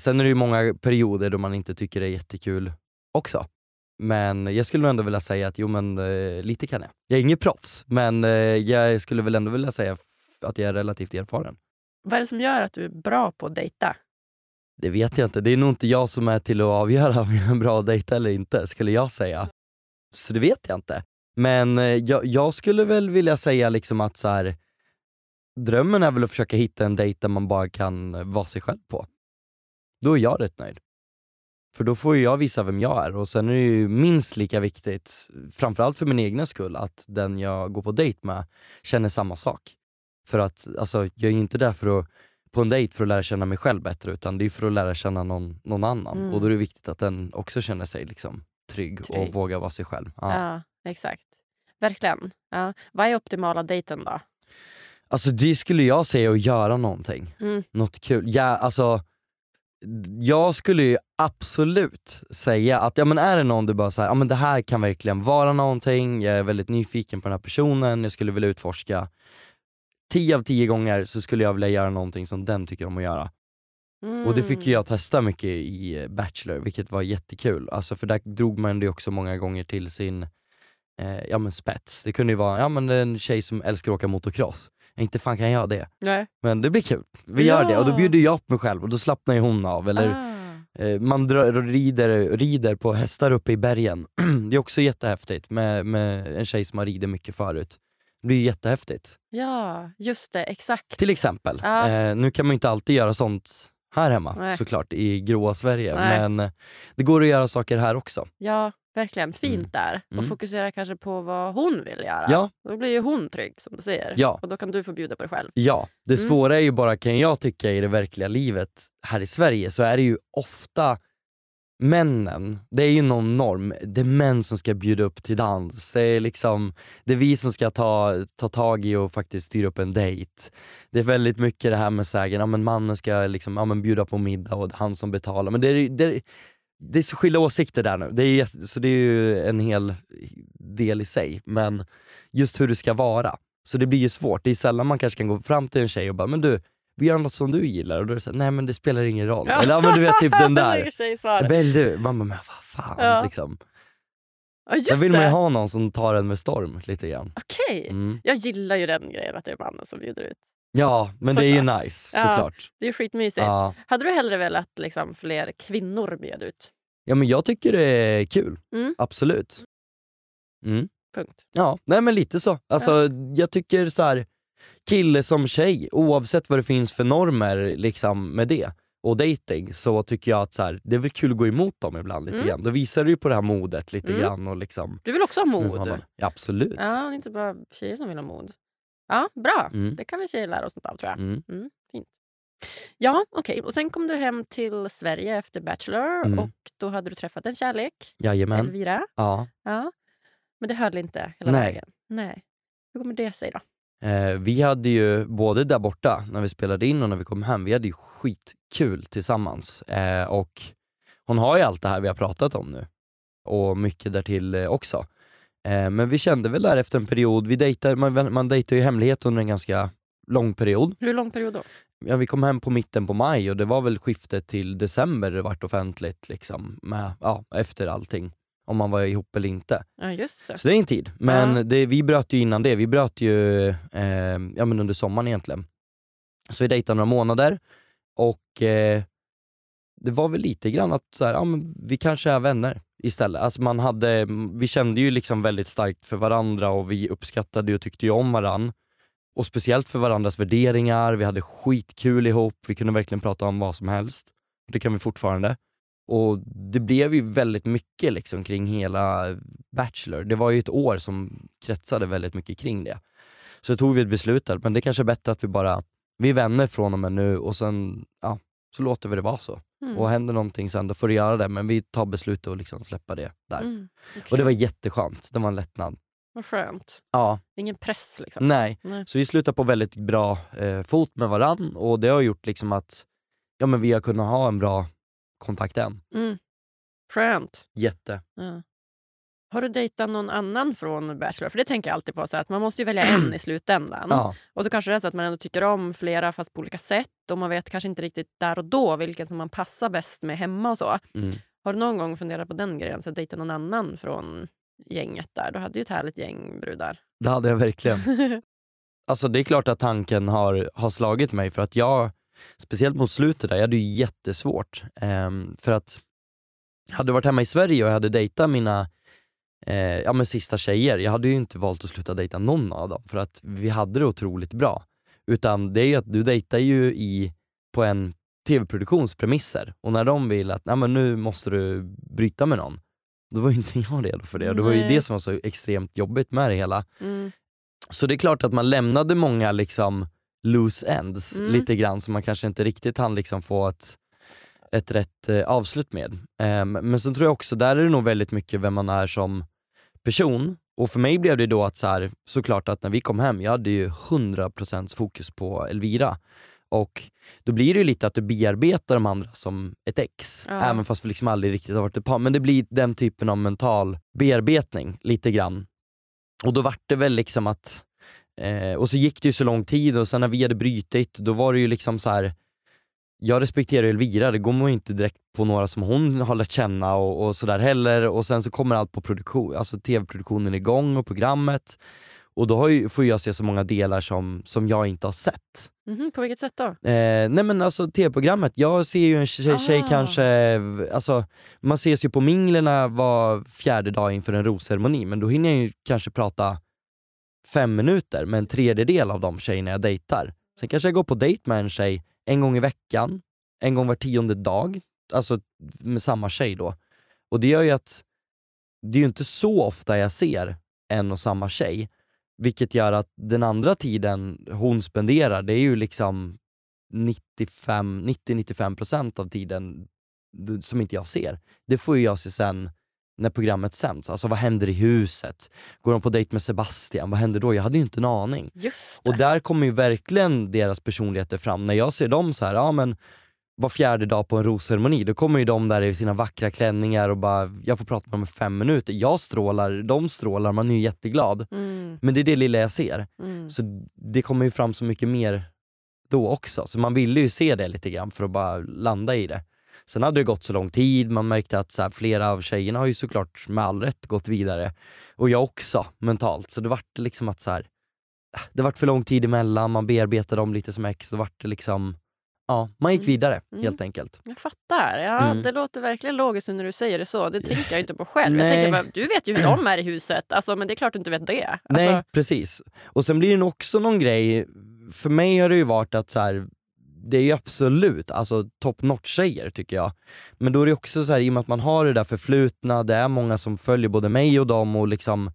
Sen är det ju många perioder då man inte tycker det är jättekul också. Men jag skulle nog ändå vilja säga att jo men eh, lite kan jag. Jag är ingen proffs, men eh, jag skulle väl ändå vilja säga att jag är relativt erfaren. Vad är det som gör att du är bra på att dejta? Det vet jag inte, det är nog inte jag som är till att avgöra om jag är bra att dejta eller inte, skulle jag säga. Så det vet jag inte. Men eh, jag, jag skulle väl vilja säga liksom att så här, drömmen är väl att försöka hitta en dejt där man bara kan eh, vara sig själv på. Då är jag rätt nöjd. För då får ju jag visa vem jag är och sen är det ju minst lika viktigt, framförallt för min egna skull, att den jag går på dejt med känner samma sak. För att alltså, jag är ju inte där för att på en dejt för att lära känna mig själv bättre utan det är för att lära känna någon, någon annan. Mm. Och då är det viktigt att den också känner sig liksom trygg, Trygg. och vågar vara sig själv. Ja. Ja, exakt. Verkligen. Ja. Vad är optimala dejten då? Alltså det skulle jag säga att göra någonting. Mm. Något kul. Ja, alltså, jag skulle ju absolut säga att ja, men är det någon du bara säger, ja, men det här kan verkligen vara någonting, jag är väldigt nyfiken på den här personen, jag skulle vilja utforska. 10 av 10 gånger så skulle jag vilja göra någonting som den tycker om att göra. Och det fick ju jag testa mycket i eh, Bachelor, vilket var jättekul. Alltså för där drog man det också många gånger till sin eh, ja, men spets. Det kunde ju vara ja, men en tjej som älskar att åka motocross. Inte fan kan jag det. Nej. Men det blir kul. Vi gör det och då Ja. bjuder jag upp mig själv och då slappnar ju hon av. Eller Ah. eh, man drar, rider, rider på hästar uppe i bergen. det är också jättehäftigt med, med en tjej som har ridit mycket förut. Det blir ju jättehäftigt. Ja, just det. Exakt. Till exempel. Ja. Eh, nu kan man ju inte alltid göra sånt här hemma Nej. såklart, i gråa Sverige. Nej. Men eh, det går att göra saker här också. Ja, verkligen. Fint Mm. där. Och Mm. fokusera kanske på vad hon vill göra. Ja. Då blir ju hon trygg som du säger. Ja. Och då kan du få bjuda på dig själv. Ja, det Mm. svåra är ju bara kan jag tycka i det verkliga livet här i Sverige så är det ju ofta männen, det är ju någon norm, det är män som ska bjuda upp till dans, det är liksom, det är vi som ska ta, ta tag i och faktiskt styra upp en dejt. Det är väldigt mycket det här med sägen, ja men mannen ska liksom, ja, men bjuda på middag och det är han som betalar, men det är, det är, det är så skilda åsikter där nu, det är, så det är ju en hel del i sig, men just hur det ska vara. Så det blir ju svårt, det är sällan man kanske kan gå fram till en tjej och bara, men du, vi gör något som du gillar, och då är det såhär, nej men det spelar ingen roll. Eller ja men du vet typ den Det är där. Välj du. Man bara, men vad fan Ja. liksom. Ja, just Där vill man ju det. ha någon som tar en med storm lite grann. Okej. Mm. Jag gillar ju den grejen att det är mannen som bjuder ut. Ja, men det är ju Såklart. nice Ja. såklart. Det är ju skitmysigt. Ja. Hade du hellre velat liksom, fler kvinnor bjöd ut? ja men jag tycker det är kul, Mm. absolut. Mm. Punkt. Ja, nej men lite så. Alltså jag tycker så här kille som tjej, oavsett vad det finns för normer liksom med det och dating så tycker jag att så här, det är väl kul att gå emot dem ibland lite Mm. grann. Då visar du ju på det här modet lite Mm. grann och liksom Du vill också ha mod? man- Ja, absolut. Ja, det är inte bara tjejer som vill ha mod. Ja, bra. Mm. Det kan vi tjejer lära oss något av tror jag. Mm. Mm, fint. Ja, okej. Och sen kom du hem till Sverige efter Bachelor Mm. och då hade du träffat en kärlek, Jajamän. Elvira. Ja. Ja. Men det höll inte hela Nej. vägen? Nej. Hur kommer det sig då? Eh, vi hade ju både där borta när vi spelade in och när vi kom hem, vi hade ju skitkul tillsammans. Eh, och hon har ju allt det här vi har pratat om nu. Och mycket därtill eh, också. Eh, men vi kände väl där efter en period, vi dejtar, man, man dejtar ju i hemlighet under en ganska lång period. Hur lång period då? Ja, vi kom hem på mitten på maj och det var väl skiftet till december det vart offentligt liksom, med, ja, efter allting. Om man var ihop eller inte. Ja, det. Så det är en tid. Men Ja. det, vi bröt ju innan det, vi bröt ju eh, ja, men under sommaren egentligen. Så vi dejtade några månader och eh, det var väl lite grann att så här, ja, men vi kanske är vänner istället. Alltså man hade, vi kände ju liksom väldigt starkt för varandra och vi uppskattade och tyckte ju om varandra. Och speciellt för varandras värderingar, vi hade skitkul ihop, vi kunde verkligen prata om vad som helst. Det kan vi fortfarande. Och det blev ju väldigt mycket liksom kring hela Bachelor. Det var ju ett år som kretsade väldigt mycket kring det. Så tog vi ett beslut där, men det kanske är bättre att vi bara, vi är vänner från och med nu och sen, ja, så låter vi det vara så. Mm. Och händer någonting sen, då får du göra det, men vi tar beslutet och liksom släppa det där. Mm. okej. Och det var jätteskönt, det var en lättnad. Vad skönt. Ja, Ingen press liksom. nej. Nej. Så vi slutade på väldigt bra eh, fot med varann och det har gjort liksom att ja, men vi har kunnat ha en bra kontakt än. Mm. Skönt. Jätte. Ja. Har du dejtat någon annan från Bachelor? För det tänker jag alltid på, så att man måste ju välja en i slutändan. Ja. Och då kanske det är så att man ändå tycker om flera fast på olika sätt och man vet kanske inte riktigt där och då vilken som man passar bäst med hemma och så. Mm. Har du någon gång funderat på den grejen, så att dejta någon annan från gänget där? Du hade ju ett härligt gäng brudar. Det hade jag verkligen. Alltså det är klart att tanken har, har slagit mig för att jag, speciellt mot slutet där, jag hade ju jättesvårt. ehm, för att hade jag varit hemma i Sverige och jag hade dejtat mina eh, ja, men sista tjejer, jag hade ju inte valt att sluta dejta någon av dem för att vi hade det otroligt bra. Utan det är ju att du dejtar ju i, på en tv-produktions premisser och när de vill att Nej, men nu måste du bryta med någon, då var ju inte jag redo för det. Och det var ju det som var så extremt jobbigt med det hela. Mm. Så det är klart att man lämnade många liksom loose ends Mm. lite grann som man kanske inte riktigt hann liksom få ett, ett rätt eh, avslut med. Ehm, men så tror jag också, där är det nog väldigt mycket vem man är som person. Och för mig blev det då att så här, såklart att när vi kom hem, jag hade ju 100% fokus på Elvira. Och då blir det ju lite att du bearbetar de andra som ett ex, Ja. även fast vi liksom aldrig riktigt har varit ett par. Men det blir den typen av mental bearbetning lite grann. Och då vart det väl liksom att, eh, och så gick det ju så lång tid och sen när vi hade brytit, då var det ju liksom så här. jag respekterar Elvira, det går man ju inte direkt på några som hon har lärt känna och, och sådär heller. Och sen så kommer allt på produktion, alltså tv-produktionen igång och programmet. Och då ju, får jag se så många delar som, som jag inte har sett. Mhm, på vilket sätt då? Eh, nej men alltså tv-programmet, jag ser ju en tjej, tjej Ah. kanske, alltså man ses ju på minglerna var fjärde dag inför en rosceremoni, men då hinner jag ju kanske prata fem minuter med en tredjedel av de tjejerna jag dejtar. Sen kanske jag går på dejt med en tjej en gång i veckan, en gång var tionde dag, alltså med samma tjej då. Och det gör ju att det är ju inte så ofta jag ser en och samma tjej, vilket gör att den andra tiden hon spenderar, det är ju liksom 90-95% av tiden som inte jag ser. Det får ju jag se sen när programmet sänds. Alltså vad händer i huset? Går de på dejt med Sebastian? Vad händer då? Jag hade ju inte en aning. Och där kommer ju verkligen deras personligheter fram. När jag ser dem så här, ja men var fjärde dag på en rosceremoni, då kommer ju de där i sina vackra klänningar och bara, jag får prata med dem i fem minuter. Jag strålar, de strålar, man är ju jätteglad. Mm, Men det är det lilla jag ser. mm. Så det kommer ju fram så mycket mer då också. Så man ville ju se det lite grann för att bara landa i det. Sen hade det gått så lång tid, man märkte att så här, flera av tjejerna har ju såklart med all rätt gått vidare. Och jag också, mentalt. Så det vart liksom att så här, det vart för lång tid emellan, man bearbetade dem lite som ex, då vart det liksom, ja, man gick Mm. vidare Mm. helt enkelt. Jag fattar. Ja, Mm. Det låter verkligen logiskt när du säger det så. Det tänker jag inte på själv. Jag Nej. tänker bara, du vet ju hur de är i huset, alltså, men det är klart du inte vet det. Alltså, Nej, precis. Och sen blir det nog också någon grej, för mig har det ju varit att så här, det är ju absolut alltså, top notch-tjejer tycker jag. Men då är det också så här, i och med att man har det där förflutna, det är många som följer både mig och dem och liksom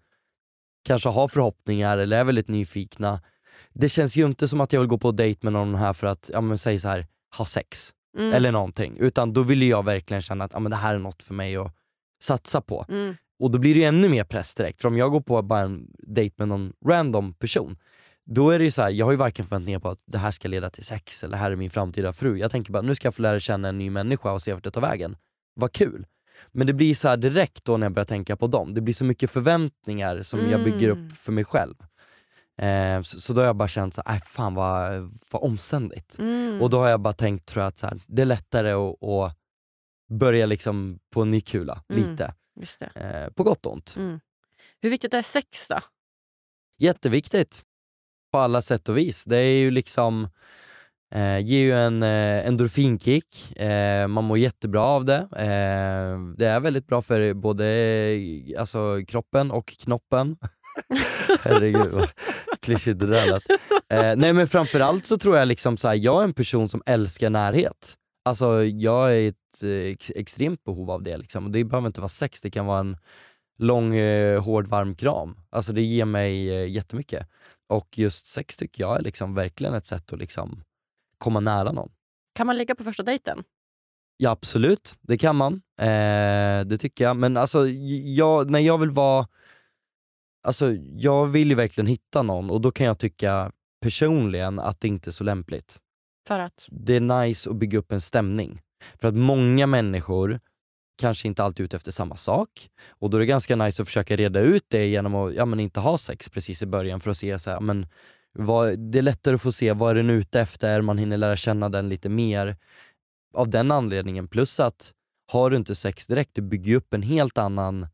kanske har förhoppningar eller är väldigt nyfikna. det känns ju inte som att jag vill gå på dejt med någon här för att, ja men säg så här ha sex. Mm. Eller någonting. Utan då vill jag verkligen känna att ja, men det här är något för mig att satsa på. Mm. Och då blir det ju ännu mer press direkt. För om jag går på bara en dejt med någon random person, då är det ju så här, jag har ju varken förväntningar på att det här ska leda till sex eller det här är min framtida fru. Jag tänker bara nu ska jag få lära känna en ny människa och se vart det tar vägen. Vad kul! Men det blir så här direkt då när jag börjar tänka på dem, det blir så mycket förväntningar som jag bygger Mm. upp för mig själv. Eh, så, så då har jag bara känt så här, "Aj, fan vad, vad omständigt. Mm. Och då har jag bara tänkt tror jag att så här, det är lättare att, att börja liksom på en ny kula, Mm. lite. Eh, på gott och ont. Mm. Hur viktigt är sex då? Jätteviktigt. På alla sätt och vis. Det är ju liksom, eh, ger ju en eh, endorfinkick, eh, man mår jättebra av det. Eh, det är väldigt bra för både eh, alltså, kroppen och knoppen. Herregud vad klyschigt det där lät. Eh, nej men framförallt så tror jag liksom så här, jag är en person som älskar närhet. Alltså jag är i ett eh, ex- extremt behov av det liksom. Och det behöver inte vara sex, det kan vara en lång, eh, hård, varm kram. Alltså det ger mig eh, jättemycket. Och just sex tycker jag är liksom verkligen ett sätt att liksom komma nära någon. Kan man ligga på första dejten? Ja absolut, det kan man. Eh, det tycker jag. Men alltså, jag, när jag vill vara... Alltså, jag vill ju verkligen hitta någon och då kan jag tycka personligen att det inte är så lämpligt. För att? Det är nice att bygga upp en stämning. För att många människor kanske inte alltid ute efter samma sak. Och då är det ganska nice att försöka reda ut det genom att ja, men inte ha sex precis i början för att se så här, men vad, det är lättare att få se vad är den ute efter, man hinner lära känna den lite mer av den anledningen. Plus att har du inte sex direkt, du bygger upp en helt annan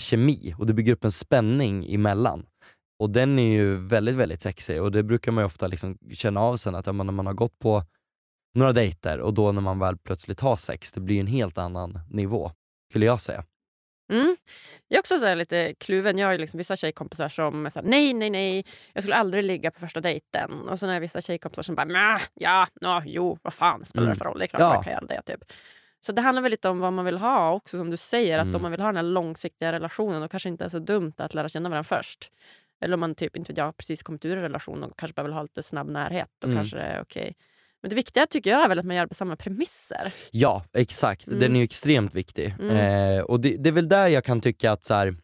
kemi och du bygger upp en spänning emellan. Och den är ju väldigt, väldigt sexig och det brukar man ju ofta liksom känna av sen att ja, när man har gått på några dejter och då när man väl plötsligt har sex, det blir en helt annan nivå, skulle jag säga. Mm. Jag är också så här lite kluven. Jag har liksom vissa tjejkompisar som här, nej, nej, nej, jag skulle aldrig ligga på första dejten. Och så har jag vissa tjejkompisar som bara, "Nja, ja, no, jo, vad fan spelar det Mm. för roll? Det är klart Ja. man kan göra det. Typ. Så det handlar väl lite om vad man vill ha också, som du säger. Att Mm. om man vill ha den här långsiktiga relationen, då kanske inte är så dumt att lära känna varandra först. Eller om man typ, inte vet jag, precis kommit ur en relation och kanske bara vill ha lite snabb närhet. Då Mm. kanske det är okej. Men det viktiga tycker jag är väl att man gör det på samma premisser. Ja, exakt. Mm. Den är ju extremt viktig. Mm. Eh, och det, det är väl där jag kan tycka att så här,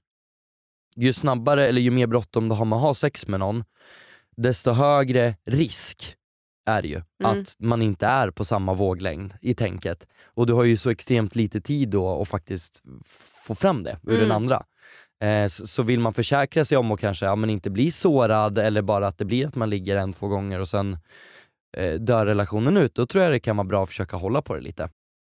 ju snabbare eller ju mer bråttom du har med att ha sex med någon, desto högre risk är det ju Mm. att man inte är på samma våglängd i tänket. Och du har ju så extremt lite tid då att faktiskt få fram det ur den Mm. andra. Eh, så, så vill man försäkra sig om att kanske ja, men inte bli sårad eller bara att det blir att man ligger en, två gånger och sen eh, dör relationen ut, då tror jag det kan vara bra att försöka hålla på det lite.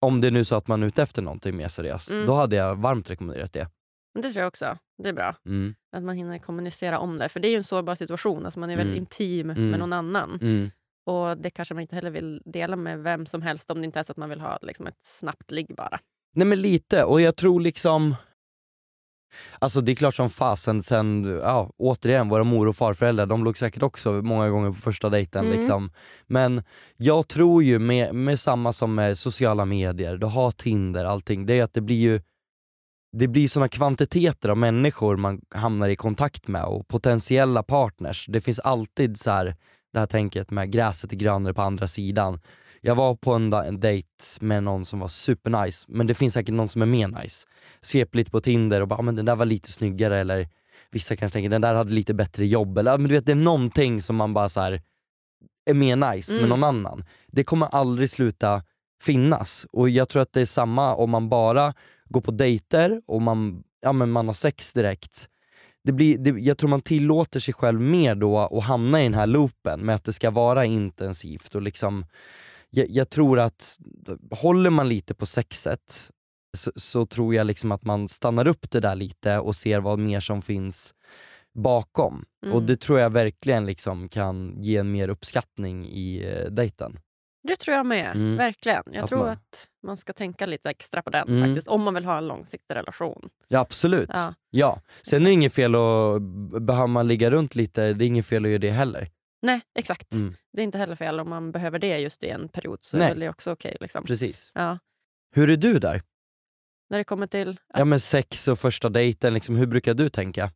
Om det är nu så att man är ute efter någonting mer seriöst, Mm. då hade jag varmt rekommenderat det. Det tror jag också. Det är bra. Mm. Att man hinner kommunicera om det. För det är ju en sårbar situation. Alltså man är väldigt Mm. intim Mm. med någon annan. Mm. Och det kanske man inte heller vill dela med vem som helst om det inte är så att man vill ha liksom, ett snabbt ligg bara. Nej men lite, och jag tror liksom Alltså det är klart som fasen sen, ja återigen, våra mor och farföräldrar, de låg säkert också många gånger på första dejten Mm. liksom. Men jag tror ju med, med samma som med sociala medier, du har Tinder, allting, det är att det blir ju det blir såna kvantiteter av människor man hamnar i kontakt med och potentiella partners. Det finns alltid så här det här tänket med gräset är grönare på andra sidan. Jag var på en, en dejt med någon som var supernice, men det finns säkert någon som är mer nice. Svep lite på Tinder och bara, "Ah, men den där var lite snyggare eller vissa kanske tänker den där hade lite bättre jobb eller men du vet det är någonting som man bara så här är mer nice med Mm. någon annan. Det kommer aldrig sluta finnas och jag tror att det är samma om man bara går på dejter och man, ja, men man har sex direkt. Det blir, det, jag tror man tillåter sig själv mer då att hamna i den här loopen med att det ska vara intensivt och liksom jag, jag tror att håller man lite på sexet så, så tror jag liksom att man stannar upp det där lite och ser vad mer som finns bakom. Mm. Och det tror jag verkligen liksom kan ge en mer uppskattning i eh, dejten. Det tror jag med. Mm. Verkligen. Jag Att tror man- att man ska tänka lite extra på den Mm. faktiskt. Om man vill ha en långsiktig relation. Ja absolut. Ja. Ja. Sen är det inget fel att, behöver man ligga runt lite, det är inget fel att göra det heller. Nej, exakt. Mm. Det är inte heller fel om man behöver det just i en period. Så Nej. är det också okej. liksom. Precis. ja. Hur är du där? När det kommer till... Ja men sex och första dejten, liksom, hur brukar du tänka?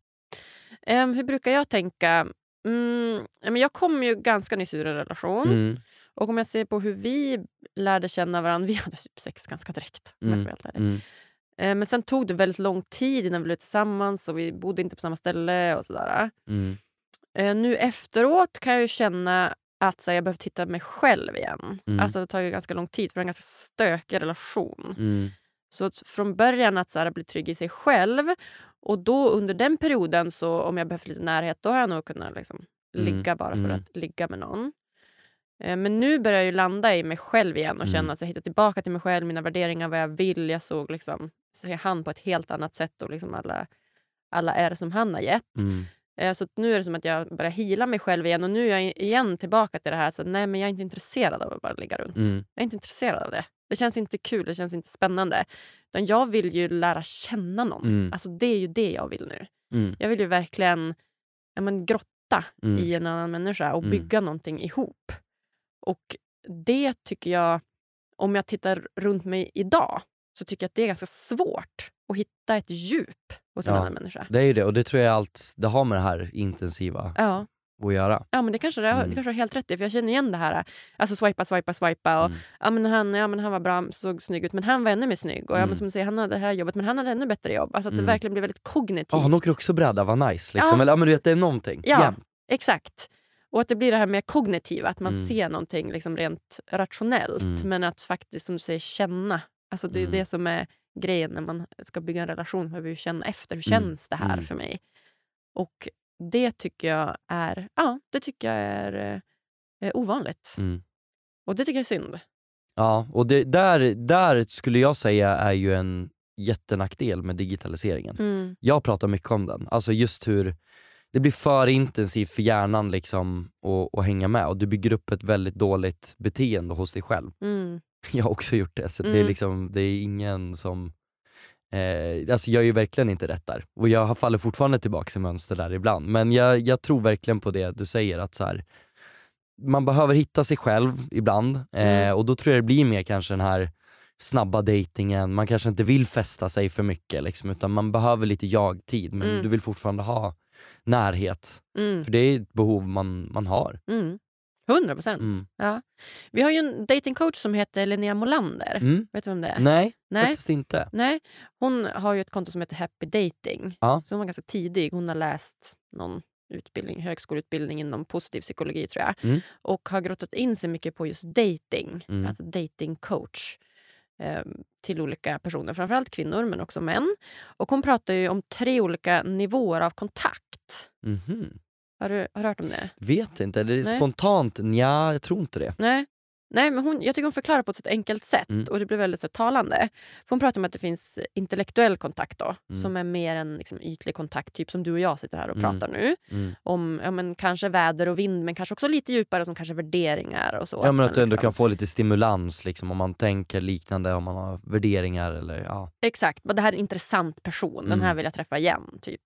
Ehm, hur brukar jag tänka? Mm, men jag kom ju ganska nyss ur en relation. Mm. Och om jag ser på hur vi lärde känna varandra, vi hade typ sex ganska direkt. Ärlig. Mm. Eh, Men sen tog det väldigt lång tid innan vi blev tillsammans och vi bodde inte på samma ställe och sådär. Mm. Eh, Nu efteråt kan jag ju känna att här, jag behöver titta mig själv igen. Mm. Alltså det tar ju ganska lång tid för det är en ganska stökig relation. Mm. Så från början att så här, bli trygg i sig själv och då under den perioden så om jag behövt lite närhet då har jag nog kunnat liksom, Mm. ligga bara för Mm. att ligga med någon. Eh, Men nu börjar jag landa i mig själv igen och Mm. känna att jag hittar tillbaka till mig själv, mina värderingar, vad jag vill. Jag såg liksom, ser han på ett helt annat sätt och liksom alla, alla är som han har gett. Mm. Eh, Så nu är det som att jag börjar hila mig själv igen och nu är jag igen tillbaka till det här att nej men jag är inte intresserad av att bara ligga runt. Mm. Jag är inte intresserad av det. Det känns inte kul, det känns inte spännande. Utan jag vill ju lära känna någon. Mm. Alltså det är ju det jag vill nu. Mm. Jag vill ju verkligen ja, men, grotta Mm. i en annan människa och Mm. bygga någonting ihop. Och det tycker jag, om jag tittar runt mig idag, så tycker jag att det är ganska svårt att hitta ett djup hos en Ja. annan människa. Det är ju det, och det tror jag allt det har med det här intensiva Ja. att göra. Ja men det kanske det, har- Mm. det kanske har helt rätt i, för jag känner igen det här. Alltså swipa, swipa, swipa. Och, Mm. ja, men han, ja men han var bra, såg snygg ut, men han var ännu mer snygg. Och ja, men Mm. som du säger, han hade det här jobbet, men han hade ännu bättre jobb. Alltså att Mm. det verkligen blir väldigt kognitivt. Ja, han åker också bräda, vad nice. Liksom. Ja. Eller ja, men du vet, det är någonting. Ja. Jämt. Exakt. Och att det blir det här med kognitiva, att man Mm. ser någonting liksom rent rationellt. Mm. Men att faktiskt, som du säger, känna. Alltså det är Mm. det som är grejen när man ska bygga en relation. Man behöver känna efter. Hur Mm. känns det här Mm. för mig? Och det tycker jag är, ja, det tycker jag är eh, ovanligt. Mm. Och det tycker jag är synd. Ja, och det, där, där skulle jag säga är ju en jättenackdel med digitaliseringen. Mm. Jag pratar mycket om den, alltså just hur det blir för intensivt för hjärnan liksom att, att hänga med och du bygger upp ett väldigt dåligt beteende hos dig själv. Mm. Jag har också gjort det, så det, är Mm. liksom, det är ingen som... Eh, alltså jag är ju verkligen inte rätt där. Och jag faller fortfarande tillbaka i mönster där ibland. Men jag, jag tror verkligen på det du säger, att så här, man behöver hitta sig själv ibland. Eh, Mm. och då tror jag det blir mer kanske den här snabba dejtingen, man kanske inte vill fästa sig för mycket liksom, utan man behöver lite jag-tid men Mm. du vill fortfarande ha närhet. Mm. För det är ett behov man, man har. Mm. 100 procent. Mm. Ja. Vi har ju en datingcoach som heter Linnea Molander. Mm. Vet du vem det är? Nej, Nej. faktiskt inte. Nej, hon har ju ett konto som heter Happy Dating. Ja. Så hon var ganska tidig. Hon har läst någon utbildning, högskoleutbildning inom positiv psykologi tror jag. Mm. Och har grottat in sig mycket på just dating. Mm. Alltså datingcoach. Eh, till olika personer, framförallt kvinnor men också män. Och hon pratar ju om tre olika nivåer av kontakt. Mhm. Har du, har du hört om det? Vet inte, eller Nej. spontant, ja jag tror inte det. Nej. Nej, men hon, jag tycker hon förklarar på ett så enkelt sätt Mm. och det blir väldigt så, talande. För hon pratar om att det finns intellektuell kontakt då, Mm. som är mer en liksom, ytlig kontakt, typ som du och jag sitter här och Mm. pratar nu. Mm. Om ja, men, kanske väder och vind, men kanske också lite djupare som kanske värderingar och så. Ja men man att du ändå liksom- kan få lite stimulans liksom, om man tänker liknande, om man har värderingar eller ja. Exakt, det här är en intressant person, den här Mm. vill jag träffa igen. typ.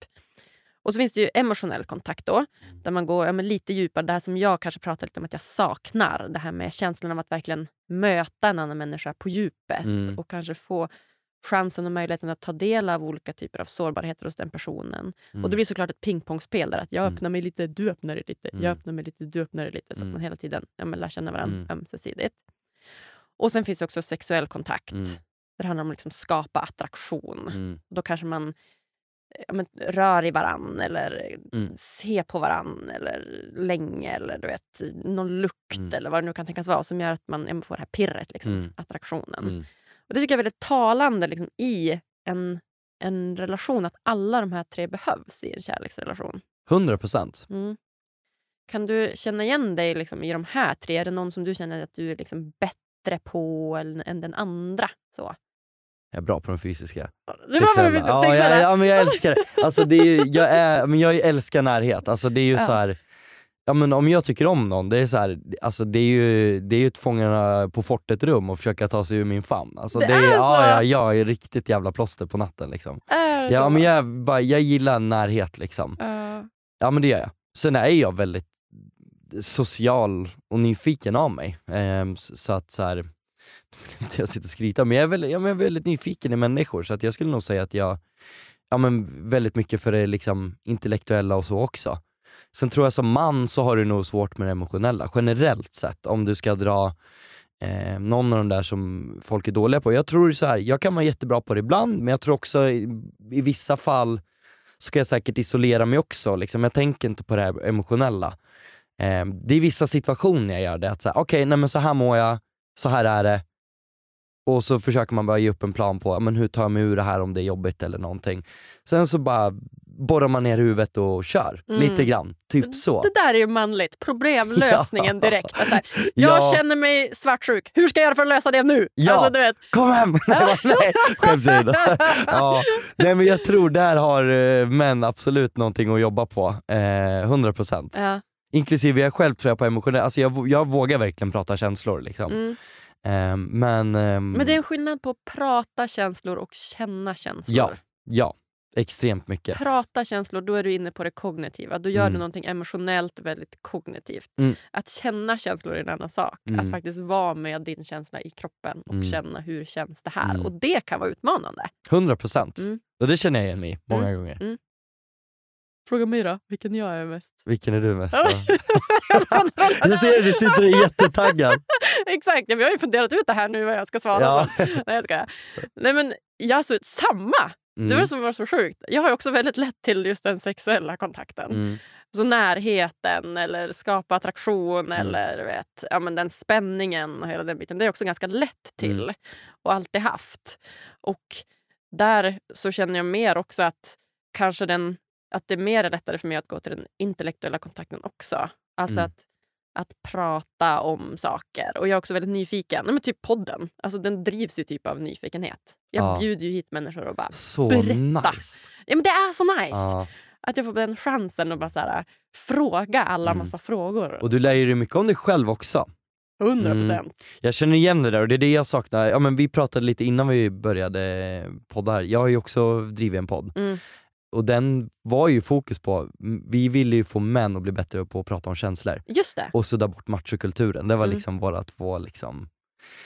Och så finns det ju emotionell kontakt då, Mm. där man går ja, lite djupare. Det här som jag kanske pratar lite om att jag saknar. Det här med känslan av att verkligen möta en annan människa på djupet Mm. och kanske få chansen och möjligheten att ta del av olika typer av sårbarheter hos den personen. Mm. Och det blir såklart ett pingpongspel där att jag Mm. öppnar mig lite, du öppnar dig lite, Mm. jag öppnar mig lite, du öppnar dig lite. Så Mm. att man hela tiden ja, lär känna varandra Mm. ömsesidigt. Och sen finns det också sexuell kontakt. Mm. Det handlar om att liksom skapa attraktion. Mm. Då kanske man ja, men, rör i varann eller Mm. ser på varann eller länge eller du vet, någon lukt Mm. eller vad det nu kan tänkas vara som gör att man ja, får det här pirret, liksom, Mm. attraktionen. Mm. Och Det tycker jag är väldigt talande liksom, i en, en relation att alla de här tre behövs i en kärleksrelation. 100 procent. Mm. Kan du känna igen dig liksom, i de här tre? Är det någon som du känner att du är liksom bättre på än, än den andra? Så. Jag är bra på de fysiska. Du var Sexuella. ja, sexuella. jag, ja, men jag älskar det. Alltså, det är, jag, är, men jag älskar närhet. Alltså, det är ju Ja. så här, ja, men om jag tycker om någon, det är, så här, alltså, det är ju det är ju ett fångarna på fortet rum och försöka ta sig ur min famn. Alltså, Det det är är, så? ja, ja, jag är riktigt jävla plåster på natten. Liksom. Är det Ja, så? men jag, bara, jag gillar närhet. Liksom. Ja. Ja men det gör jag. Sen är jag väldigt social och nyfiken av mig. S- så att så här, inte jag sitta och skryta, men jag är, väldigt, men jag är väldigt nyfiken i människor så att jag skulle nog säga att jag, ja men väldigt mycket för det liksom intellektuella och så också. Sen tror jag som man så har du nog svårt med det emotionella, generellt sett. Om du ska dra eh, någon av de där som folk är dåliga på. Jag tror så här, jag kan vara jättebra på det ibland, men jag tror också i, i vissa fall så kan jag säkert isolera mig också. Liksom. Jag tänker inte på det här emotionella. Eh, det är vissa situationer jag gör det, okej, okay, nej men så här mår jag, så här är det. Och så försöker man bara ge upp en plan på men hur tar jag mig ur det här om det är jobbigt eller någonting. Sen så bara borrar man ner huvudet och kör, mm. lite grann. Typ så. Det där är ju manligt. Problemlösningen direkt. Alltså, jag ja. känner mig svartsjuk, hur ska jag göra för att lösa det nu? Ja. Alltså, du vet. Kom hem! Nej, skämt ja. Nej men jag tror där har uh, män absolut någonting att jobba på. Eh, 100%. Ja. Inklusive jag själv tror jag på emotionell, alltså jag, jag vågar verkligen prata känslor. Liksom. Mm. Um, men, um, men det är en skillnad på att prata känslor och känna känslor. Ja, ja extremt mycket. Prata känslor, då är du inne på det kognitiva. Då gör mm. du någonting emotionellt väldigt kognitivt. Mm. Att känna känslor är en annan sak. Mm. Att faktiskt vara med din känsla i kroppen och mm. känna hur känns det här. Mm. Och det kan vara utmanande. 100 procent. Mm. Och det känner jag igen mig många gånger. Fråga mig då, vilken jag är mest. Vilken är du mest Jag ser att du sitter jättetaggad. Exakt, ja, vi har ju funderat ut det här nu vad jag ska svara. Ja. Nej, jag ska. Nej men jag alltså, samma! Mm. Det var det som var så sjukt. Jag har också väldigt lätt till just den sexuella kontakten. Mm. Så närheten eller skapa attraktion mm. eller vet, ja, men den spänningen och hela den biten. Det är också ganska lätt till mm. och alltid haft. Och där så känner jag mer också att kanske den att det är mer lättare för mig att gå till den intellektuella kontakten också. Alltså mm. att, att prata om saker. Och jag är också väldigt nyfiken. Nej, men typ podden. Alltså den drivs ju typ av nyfikenhet. Jag ja. bjuder ju hit människor och bara så berätta. Nice. Ja, men det är så nice! Ja. Att jag får den chansen att bara så här, fråga alla mm. massa frågor. Och du lär ju dig mycket om dig själv också. 100 procent. Mm. Jag känner igen det där och det är det jag saknar. Ja, men vi pratade lite innan vi började podda Jag har ju också drivit en podd. Mm och den var ju fokus på, vi ville ju få män att bli bättre på att prata om känslor. Just det. Och sudda bort machokulturen. Det var mm. liksom bara två liksom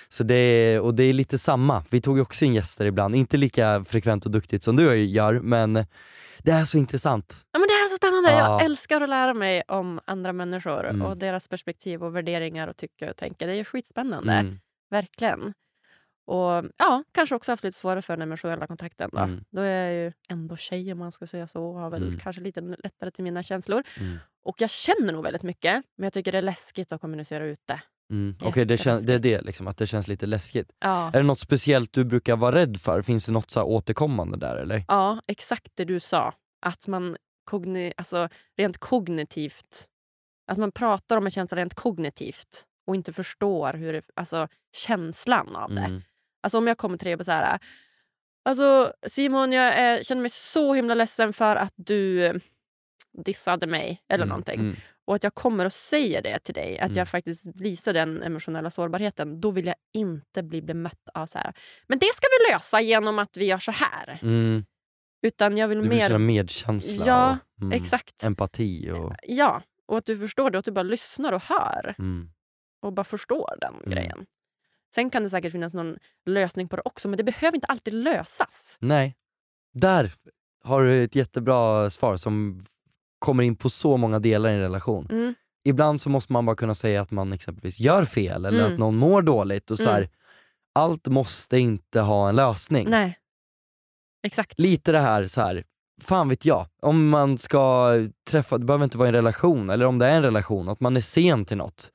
så det, och det är lite samma, vi tog också in gäster ibland, inte lika frekvent och duktigt som du gör men det är så intressant. Ja men det är så spännande, ja. jag älskar att lära mig om andra människor mm. och deras perspektiv och värderingar och tycka och tänka. Det är skitspännande, mm. verkligen. Och ja, kanske också haft lite svårare för den emotionella kontakten. Då, mm. då är jag ju ändå tjej om man ska säga så och har väl mm. kanske lite lättare till mina känslor. Mm. Och jag känner nog väldigt mycket, men jag tycker det är läskigt att kommunicera ut det. Mm. Okej, okay, det, det är det, liksom, att det känns lite läskigt. Ja. Är det något speciellt du brukar vara rädd för? Finns det något så återkommande där? eller? Ja, exakt det du sa. Att man kogni alltså, rent kognitivt, att man pratar om en känsla rent kognitivt och inte förstår hur det, alltså, känslan av det. Mm. Alltså om jag kommer till dig och så här... Alltså Simon, jag är, känner mig så himla ledsen för att du dissade mig eller mm, någonting. Mm. Och att jag kommer och säger det till dig, att mm. jag faktiskt visar den emotionella sårbarheten. Då vill jag inte bli bemött av så här. Men det ska vi lösa genom att vi gör så här. Mm. Utan jag vill du vill mer... känna medkänsla ja, och mm, exakt. empati. Och... Ja, och att du förstår det och att du bara lyssnar och hör. Mm. Och bara förstår den grejen. Sen kan det säkert finnas någon lösning på det också, men det behöver inte alltid lösas. Nej. Där har du ett jättebra svar som kommer in på så många delar i en relation. Mm. Ibland så måste man bara kunna säga att man exempelvis gör fel eller mm. att någon mår dåligt. och så här, mm. Allt måste inte ha en lösning. Nej. Exakt. Lite det här, så här fan vet jag, om man ska träffa, det behöver inte vara en relation, eller om det är en relation, att man är sen till något.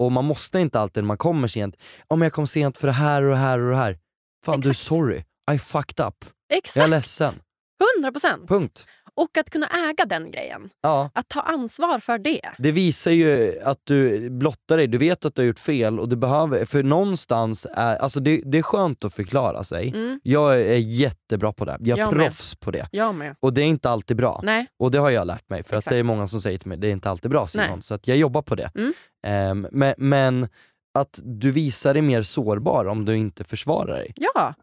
Och man måste inte alltid när man kommer sent, om jag kom sent för det här och det här och det här. Fan Exakt. du, sorry. I fucked up. Exakt. Jag är ledsen. 100%. Punkt. Och att kunna äga den grejen. Ja. Att ta ansvar för det. Det visar ju att du blottar dig, du vet att du har gjort fel och du behöver, för någonstans är, alltså det, det är skönt att förklara sig. Mm. Jag är jättebra på det, jag är jag proffs med. på det. Jag med. Och det är inte alltid bra. Nej. Och det har jag lärt mig, för att det är många som säger till mig, det är inte alltid bra Simon. Så att jag jobbar på det. Mm. Um, men, men att du visar dig mer sårbar om du inte försvarar dig. Ja,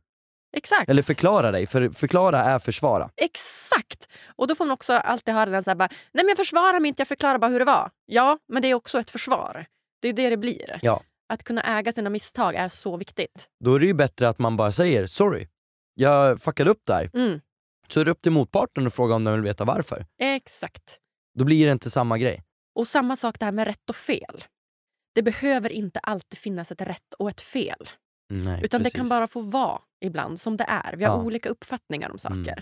Exakt. Eller förklara dig, för förklara är försvara. Exakt! Och då får man också alltid höra den så här, bara, nej men jag försvarar mig inte, jag förklarar bara hur det var. Ja, men det är också ett försvar. Det är det det blir. Ja. Att kunna äga sina misstag är så viktigt. Då är det ju bättre att man bara säger sorry, jag fuckade upp där. Mm. Så är det upp till motparten att fråga om den vill veta varför. Exakt. Då blir det inte samma grej. Och samma sak det här med rätt och fel. Det behöver inte alltid finnas ett rätt och ett fel. Nej, Utan precis. det kan bara få vara ibland som det är. Vi har Ja. olika uppfattningar om saker. Mm.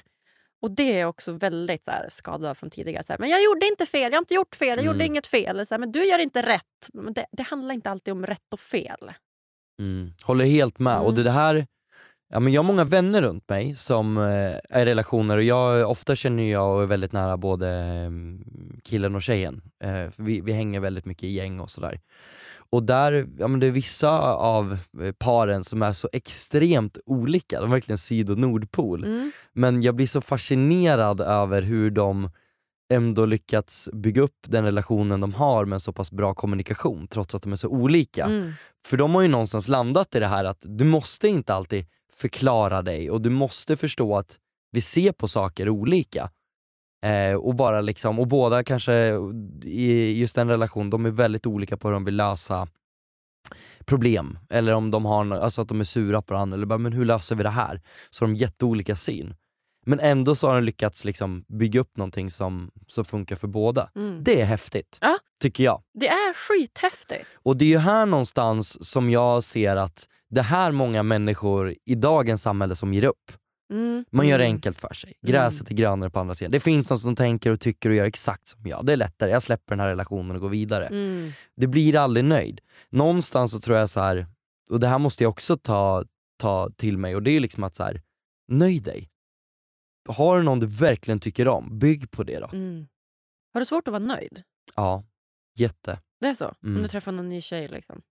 Och det är också väldigt här, skadad från tidigare. Så här, men jag gjorde inte fel, jag har inte gjort fel, jag gjorde Mm. inget fel. Eller Så här, men du gör inte rätt. Men det, det handlar inte alltid om rätt och fel. Mm. Håller helt med. Mm. Och det här, ja, men jag har många vänner runt mig som eh, är i relationer och jag, ofta känner jag och är väldigt nära både eh, killen och tjejen. Eh, vi, vi hänger väldigt mycket i gäng och sådär. Och där, ja men det är vissa av eh, paren som är så extremt olika, de är verkligen syd och nordpol. Mm. Men jag blir så fascinerad över hur de ändå lyckats bygga upp den relationen de har med en så pass bra kommunikation trots att de är så olika. Mm. För de har ju någonstans landat i det här att du måste inte alltid förklara dig och du måste förstå att vi ser på saker olika. Eh, och bara liksom, och båda kanske i just den relation, de är väldigt olika på hur de vill lösa problem. Eller om de har, alltså att de är sura på varandra, eller bara men hur löser vi det här? Så de har jätteolika syn. Men ändå så har de lyckats liksom bygga upp någonting som, som funkar för båda. Mm. Det är häftigt, Ja. tycker jag. Det är skithäftigt. Och det är ju här någonstans som jag ser att det här många människor i dagens samhälle som ger upp. Mm. Man gör det Mm. enkelt för sig. Gräset är grönare på andra sidan. Det finns någon som tänker och tycker och gör exakt som jag. Det är lättare, jag släpper den här relationen och går vidare. Mm. Det blir aldrig nöjd. Någonstans så tror jag så här, och det här måste jag också ta, ta till mig, och det är liksom att så här, nöj dig. Har du någon du verkligen tycker om, bygg på det då. Mm. Har du svårt att vara nöjd? Ja, jätte. Det är så? Mm. Om du träffar någon ny tjej? Liksom.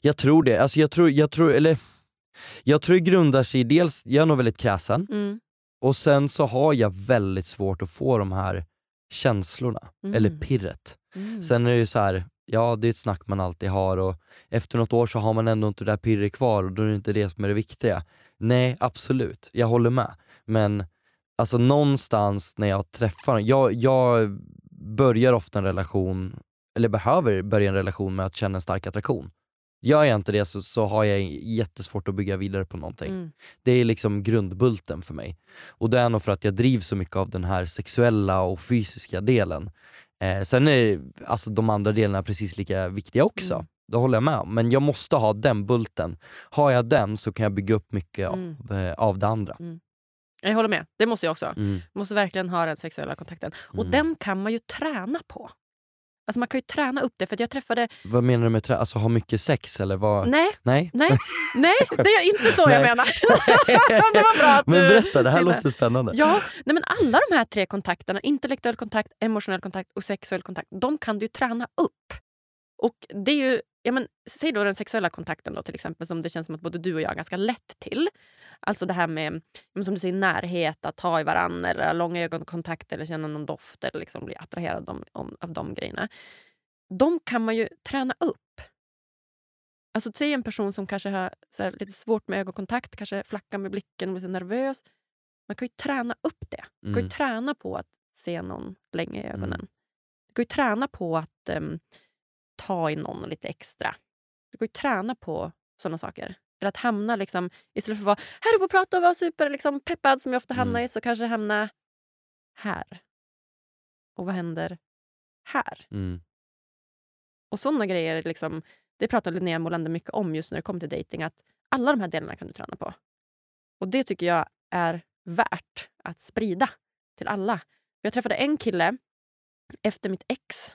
Jag tror det. Alltså jag tror, jag tror, eller jag tror det grundar sig i dels, jag är nog väldigt kräsen, Mm. och sen så har jag väldigt svårt att få de här känslorna, Mm. eller pirret. Mm. Sen är det ju så här, ja det är ett snack man alltid har och efter något år så har man ändå inte det där pirret kvar och då är det inte det som är det viktiga. Nej, absolut, jag håller med. Men alltså någonstans när jag träffar jag, jag börjar ofta en relation, eller behöver börja en relation med att känna en stark attraktion. Gör jag inte det så, så har jag jättesvårt att bygga vidare på någonting. Mm. Det är liksom grundbulten för mig. Och det är nog för att jag drivs så mycket av den här sexuella och fysiska delen. Eh, sen är alltså, de andra delarna precis lika viktiga också. Mm. Det håller jag med om. Men jag måste ha den bulten. Har jag den så kan jag bygga upp mycket Mm. av, eh, av det andra. Jag håller med. Det måste jag också. Mm. måste verkligen ha den sexuella kontakten. Och Mm. den kan man ju träna på. Alltså man kan ju träna upp det. För jag träffade... Vad menar du med trä- alltså ha mycket sex eller vad? Nej, Nej? nej, nej, det är inte så jag menar. det var bra att Men berätta, det här låter spännande. Ja, nej men alla de här tre kontakterna, intellektuell kontakt, emotionell kontakt och sexuell kontakt, de kan du träna upp. Och det är ju, ja men, säg då den sexuella kontakten då till exempel som det känns som att både du och jag har ganska lätt till. Alltså det här med som du säger, närhet, att ta i varann eller lång ögonkontakt eller känna någon doft eller liksom bli attraherad om, om, av de grejerna. De kan man ju träna upp. Alltså säg en person som kanske har här, lite svårt med ögonkontakt, kanske flackar med blicken och blir så nervös. Man kan ju träna upp det. Man kan ju Mm. träna på att se någon länge i ögonen. Mm. Du kan ju träna på att em, ta i någon lite extra. Du kan ju träna på såna saker. Eller att hamna liksom, istället för att vara här och prata och vara super liksom, peppad som jag ofta hamnar Mm. i, så kanske hamna här. Och vad händer här? Mm. Och såna grejer, liksom, det pratar Linnea Molander mycket om just när det kommer till dating att alla de här delarna kan du träna på. Och det tycker jag är värt att sprida till alla. Jag träffade en kille efter mitt ex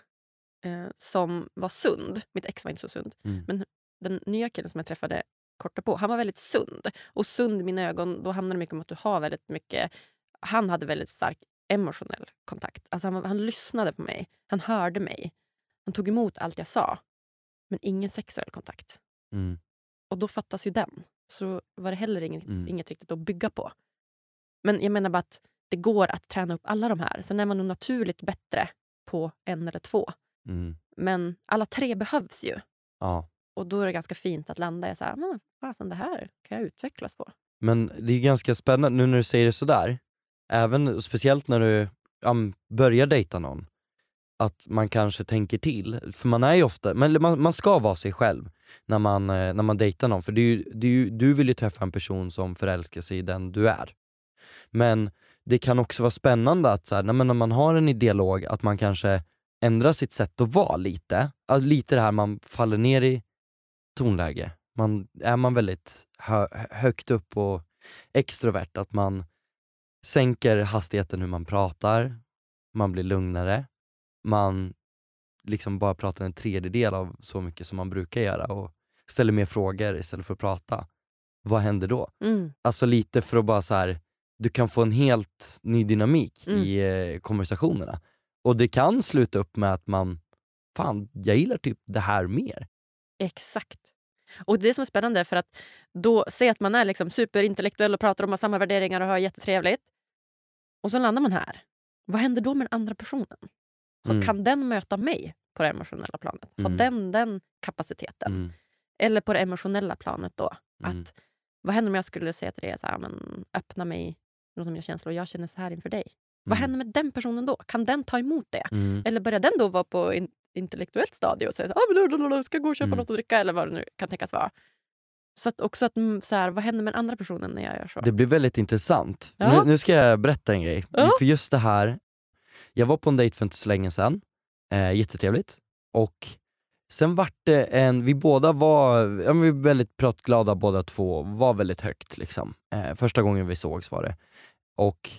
eh, som var sund. Mitt ex var inte så sund. Mm. Men den nya killen som jag träffade kort på, han var väldigt sund. Och sund i mina ögon, då handlar det mycket om att du har väldigt mycket... Han hade väldigt stark emotionell kontakt. Alltså han, han lyssnade på mig. Han hörde mig. Han tog emot allt jag sa. Men ingen sexuell kontakt. Mm. Och då fattas ju den. Så var det heller inget, Mm. inget riktigt att bygga på. Men jag menar bara att det går att träna upp alla de här. Sen är man nog naturligt bättre på en eller två. Mm. Men alla tre behövs ju. Ja. Och då är det ganska fint att landa i så här, "Men fasen det här kan jag utvecklas på. Men det är ganska spännande nu när du säger det sådär, även speciellt när du ja, börjar dejta någon, att man kanske tänker till. För man är ju ofta, men man, man ska vara sig själv när man, eh, när man dejtar någon, för det är ju, det är ju, du vill ju träffa en person som förälskar sig i den du är. Men det kan också vara spännande att så här, när man har en dialog, att man kanske ändrar sitt sätt att vara lite. Alltså, lite det här man faller ner i tonläge. Man, är man väldigt hö, högt upp och extrovert, att man sänker hastigheten hur man pratar, man blir lugnare, man liksom bara pratar en tredjedel av så mycket som man brukar göra och ställer mer frågor istället för att prata. Vad händer då? Mm. Alltså lite för att bara så här, du kan få en helt ny dynamik Mm. i eh, konversationerna. Och det kan sluta upp med att man, fan jag gillar typ det här mer. Exakt. Och det som är spännande för att då, säg att man är liksom superintellektuell och pratar om samma värderingar och har jättetrevligt. Och så landar man här. Vad händer då med den andra personen? Mm. Kan den möta mig på det emotionella planet? Har Mm. den den kapaciteten? Mm. Eller på det emotionella planet då? Mm. Att, vad händer om jag skulle säga till dig men, öppna mig för mina känslor och jag känner så här inför dig? Vad Mm. händer med den personen då? Kan den ta emot det? Mm. Eller börjar den då vara på in, intellektuellt stadie och säga ah, då, då, ska gå och köpa Mm. något att dricka eller vad det nu kan tänkas vara. Så att också att, så här, vad händer med den andra personen när jag gör så? Det blir väldigt intressant. Ja. Nu, nu ska jag berätta en grej. Ja. För just det här, jag var på en dejt för inte så länge sedan, eh, jättetrevligt. Och sen vart det en, vi båda var, ja, vi var väldigt pratglada båda två, var väldigt högt liksom. Eh, första gången vi sågs var det. Och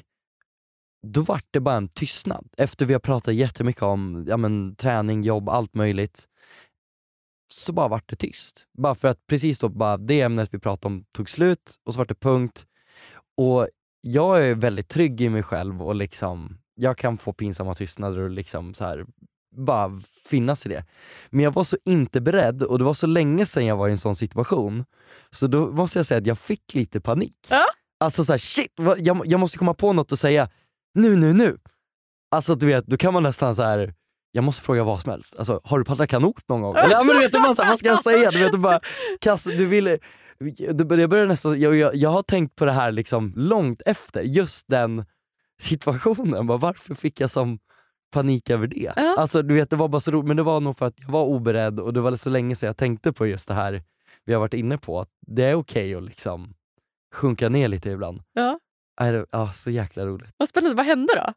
då vart det bara en tystnad. Efter vi har pratat jättemycket om ja, men, träning, jobb, allt möjligt. Så bara vart det tyst. Bara för att precis då, bara det ämnet vi pratade om tog slut och så vart det punkt. Och jag är väldigt trygg i mig själv och liksom, jag kan få pinsamma tystnader och liksom så här, bara finnas i det. Men jag var så inte beredd och det var så länge sedan jag var i en sån situation, så då måste jag säga att jag fick lite panik. Ja. Alltså såhär, shit, jag, jag måste komma på något att säga nu, nu, nu. Alltså du vet, då kan man nästan så här. jag måste fråga vad som helst. Alltså, har du paddlat kanot någon gång? Eller, men du vet, bara vad ska jag säga? Du vet, det bara, kast, du vill, jag, börjar nästan, jag, jag, jag har tänkt på det här liksom långt efter, just den situationen. Bara, varför fick jag som panik över det? Ja. Alltså, du vet, det var bara så roligt, men det var nog för att jag var oberedd och det var så länge sedan jag tänkte på just det här vi har varit inne på, att det är okej att liksom sjunka ner lite ibland. Är det- Ja, så jäkla roligt. Vad spännande, vad hände då?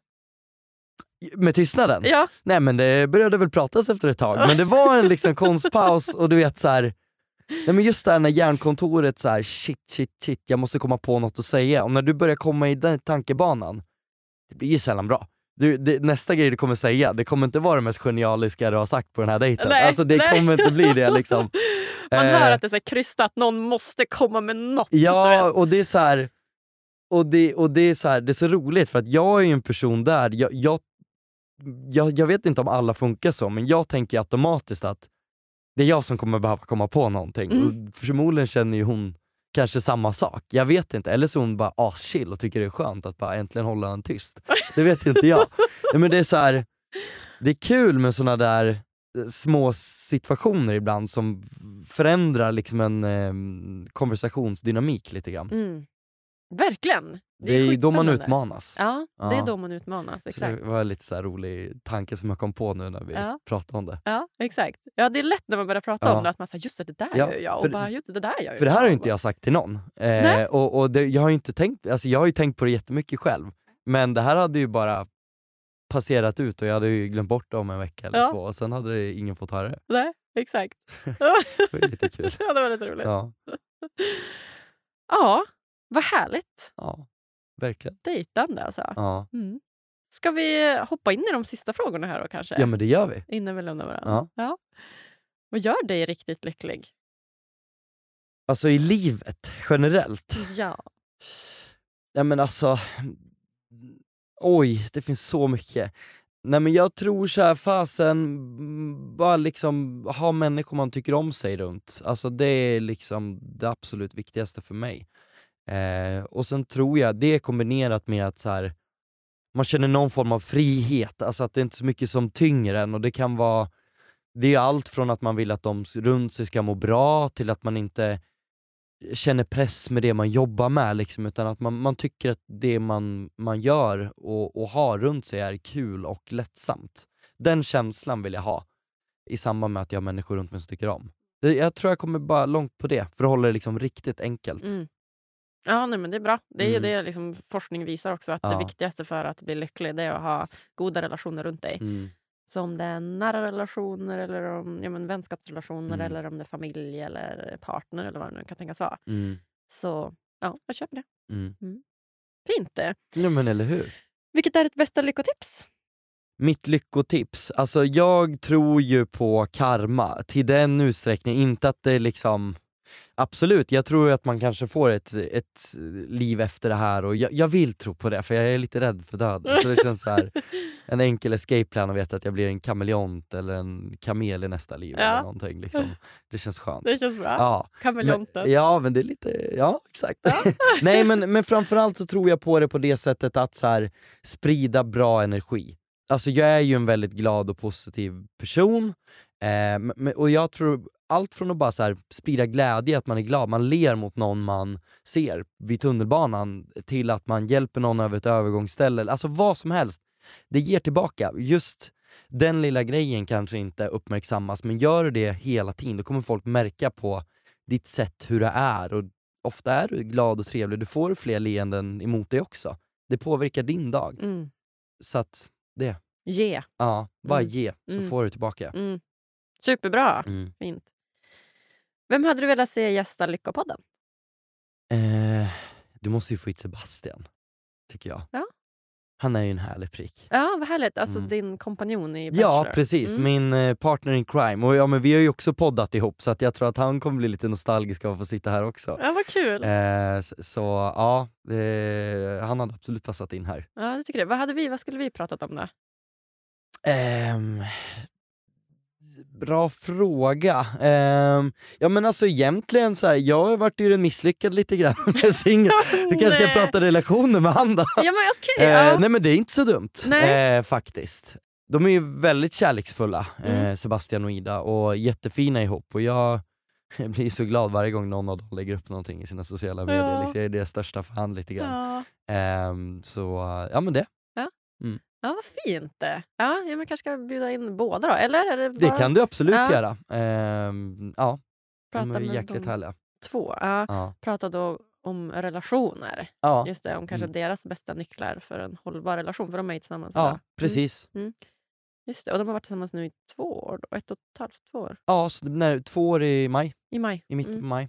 Med tystnaden? Ja. Nej men det började väl pratas efter ett tag, men det var en liksom konstpaus och du vet så här. Nej men just det här när hjärnkontoret så här, shit shit shit, jag måste komma på något att säga. Och när du börjar komma i den tankebanan, det blir ju sällan bra. Du, det, nästa grej du kommer säga, det kommer inte vara det mest genialiska du har sagt på den här dejten. Nej, alltså det nej. kommer inte bli det liksom. Man Eh. hör att det är så krystat, någon måste komma med något. Ja, och det är så här, och det, och det är så här, det är så roligt för att jag är ju en person där, jag, jag, jag, jag vet inte om alla funkar så, men jag tänker automatiskt att det är jag som kommer behöva komma på någonting. Mm. Och förmodligen känner ju hon kanske samma sak, jag vet inte. Eller så är hon bara aschill och tycker det är skönt att bara äntligen hålla en tyst. Det vet inte jag. Nej, men det är så här, det är kul med såna där eh, små situationer ibland som förändrar liksom en eh, konversationsdynamik lite grann. Mm. Verkligen. Det är ju då man utmanas. Ja, det är då man utmanas. Så Exakt. det var en lite så rolig tanke som jag kom på nu när vi Ja. pratade om det. Ja, exakt. Ja, det är lätt när man börjar prata Ja. om det att man säger just det, det där Ja, gör jag och för- bara just det, det där gör För det här har jag. ju inte jag sagt till någon. Nej. Eh, och och det, jag, har ju inte tänkt, alltså jag har ju tänkt på det jättemycket själv. Men det här hade ju bara passerat ut och jag hade ju glömt bort det om en vecka eller Ja. två och sen hade det ingen fått höra det. Nej, exakt. Det var lite kul. ja, det var lite roligt. Ja. Ja, vad härligt. ja, verkligen. Dejtande alltså. Ja. Mm. Ska vi hoppa in i de sista frågorna här då kanske? ja men det gör vi. Innan vi lämnar varandra. Ja. Vad gör dig riktigt lycklig? Alltså i livet generellt. Ja. Ja men alltså, oj det finns så mycket. Nej men jag tror såhär, fasen, bara liksom ha människor man tycker om sig runt. Alltså det är liksom det absolut viktigaste för mig. Eh, och sen tror jag, det kombinerat med att så här, man känner någon form av frihet, alltså att det är inte så mycket som tynger en och det kan vara, det är allt från att man vill att de runt sig ska må bra till att man inte känner press med det man jobbar med, liksom, utan att man, man tycker att det man, man gör och, och har runt sig är kul och lättsamt. Den känslan vill jag ha i samband med att jag har människor runt mig som tycker om. Det, jag tror jag kommer bara långt på det, för att hålla det liksom riktigt enkelt. Mm. Ja, nej, men det är bra. Det är ju Mm. det liksom forskning visar också. Att det Ja. viktigaste för att bli lycklig det är att ha goda relationer runt dig. Mm. Så om det är nära relationer eller om ja, men vänskapsrelationer Mm. eller om det är familj eller partner eller vad det nu kan tänkas vara. Mm. Så ja, jag köper det. Mm. Fint det. Ja, men eller hur? Vilket är ditt bästa lyckotips? Mitt lyckotips, alltså jag tror ju på karma till den utsträckningen, inte att det liksom Absolut, jag tror att man kanske får ett, ett liv efter det här och jag, jag vill tro på det för jag är lite rädd för döden. Så det känns så här, en enkel escape plan att veta att jag blir en kameleont eller en kamel i nästa liv Ja. eller någonting. Liksom. Det känns skönt. Det känns bra. Ja. Kameleonten. Men, ja men det är lite, ja exakt. Nej men, men framförallt så tror jag på det på det sättet att så här, sprida bra energi. Alltså jag är ju en väldigt glad och positiv person, eh, och jag tror allt från att bara så här, sprida glädje, att man är glad, man ler mot någon man ser vid tunnelbanan, till att man hjälper någon över ett övergångsställe, alltså vad som helst. Det ger tillbaka. Just den lilla grejen kanske inte uppmärksammas, men gör du det hela tiden, då kommer folk märka på ditt sätt hur det är. Och ofta är du glad och trevlig, du får fler leenden emot dig också. Det påverkar din dag. Mm. Så att, det. Ge. Ja, bara Mm. ge, så Mm. får du tillbaka. Mm. Superbra. Mm. Fint. Vem hade du velat se gästa Lyckopodden? Eh, du måste ju få hit Sebastian, tycker jag. Ja. Han är ju en härlig prick. Ja, vad härligt. Alltså Mm. din kompanjon i Bachelor. Ja precis, Mm. min eh, partner in crime. Och ja, men vi har ju också poddat ihop så att jag tror att han kommer bli lite nostalgisk av att få sitta här också. Ja, vad kul. Eh, så ja, eh, han hade absolut passat in här. Ja, jag tycker det. Vad, hade vi, vad skulle vi pratat om då? Ehm, bra fråga. Ehm, ja men alltså egentligen så här, jag har varit ju misslyckad lite grann med singel. Du kanske ska prata relationer med han då? Ja, men okej. Eh, ja. nej men det är inte så dumt eh, faktiskt. De är ju väldigt kärleksfulla, eh, Mm. Sebastian och Ida, och jättefina ihop. Och jag blir så glad varje gång någon av dem lägger upp någonting i sina sociala medier. Ja. Liksom, jag är deras största fan lite grann. Ja. Ehm, så ja men det. Ja, vad fint det. Ja, ja, man kanske ska bjuda in båda då? Eller är det Det bara kan du absolut Ja. göra. Ehm, ja, prata de är jäkligt de härliga. två? Ja, Ja. prata då om relationer. Ja. Just det, om kanske Mm. deras bästa nycklar för en hållbar relation. För de är ju tillsammans ja, idag. precis. Just det, och de har varit tillsammans nu i två år. Då, ett och ett halvt, två år. Ja, så när, två år i maj, I maj. i mitten Mm. på maj.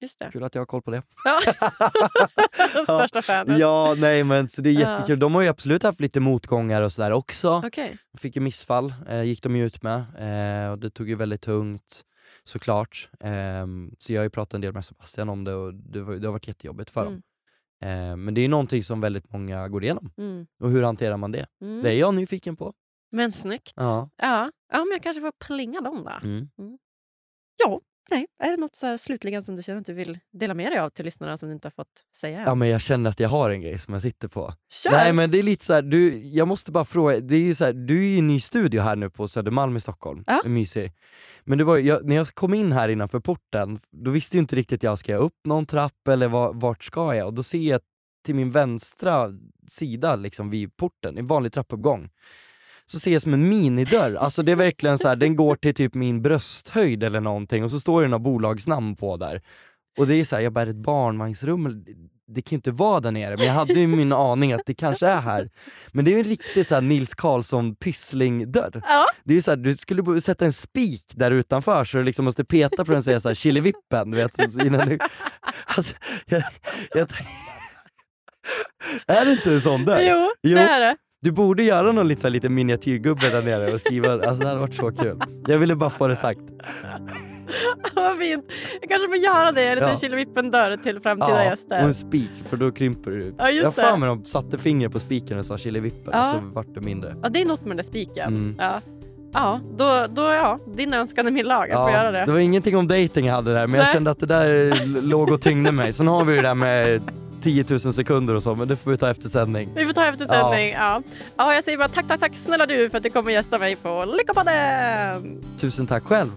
Just det. Kul att jag har koll på det. Ja. Största fanet. Ja, nej men så det är jättekul. De har ju absolut haft lite motgångar och sådär också. Okej. Fick ju missfall, eh, gick de ju ut med. Eh, och det tog ju väldigt tungt såklart. Ehm, så jag har ju pratat en del med Sebastian om det och det, var, det har varit jättejobbigt för dem. Eh, men det är ju någonting som väldigt många går igenom. Mm. Och hur hanterar man det? Mm. Det är jag nyfiken på. Men snyggt. Ja. Ja. ja, men jag kanske får plinga dem då. Mm. Ja, nej. Är det något så här slutligen som du känner att du vill dela med dig av till lyssnarna som du inte har fått säga än? Ja men jag känner att jag har en grej som jag sitter på. Kör! Nej men det är lite så här, du, jag måste bara fråga, det är ju så här, du är ju i en ny studio här nu på Södermalm i Stockholm, Ja. mysig. Men det var, jag, när jag kom in här innanför porten, då visste jag inte riktigt jag ska jag upp någon trapp eller var, vart ska jag? Och då ser jag till min vänstra sida liksom vid porten, en vanlig trappuppgång, så ser jag som en minidörr, alltså det är verkligen så här, den går till typ min brösthöjd eller någonting och så står det några bolagsnamn på där. Och det är så här, jag bara, ett barnvagnsrum? Det kan ju inte vara där nere, men jag hade ju min aning att det kanske är här. Men det är ju en riktig så här Nils Karlsson Pyssling-dörr. Ja. Det är ju så här, du skulle sätta en spik där utanför så du liksom måste peta på den och säga såhär vet. Innan du, alltså, jag, jag, är det inte en sån dörr? Jo, Jo. det är det. Du borde göra någon lite, så här, lite miniatyrgubbe där nere och skriva, alltså det hade varit så kul. Jag ville bara få det sagt. Vad fint. Jag kanske får göra det. En liten Ja. Killevippen-dörr till framtida Ja, gäster. och en spik, för då krymper du. Ja, just jag har för mig de satte fingret på spiken och sa Killevippen, Ja. så vart det mindre. Ja, det är något med den där spiken. Mm. Ja, ja då, då ja, din önskan är min lag. Jag får göra det. det var ingenting om dating jag hade där, men jag Nej. kände att det där låg och tyngde mig. Sen har vi det där med 10 000 sekunder och så, men det får vi ta efter sändning. Vi får ta efter sändning. Ja. Ja. jag säger bara tack, tack, tack snälla du för att du kommer gästa mig på Lyckopodden! Tusen tack själv.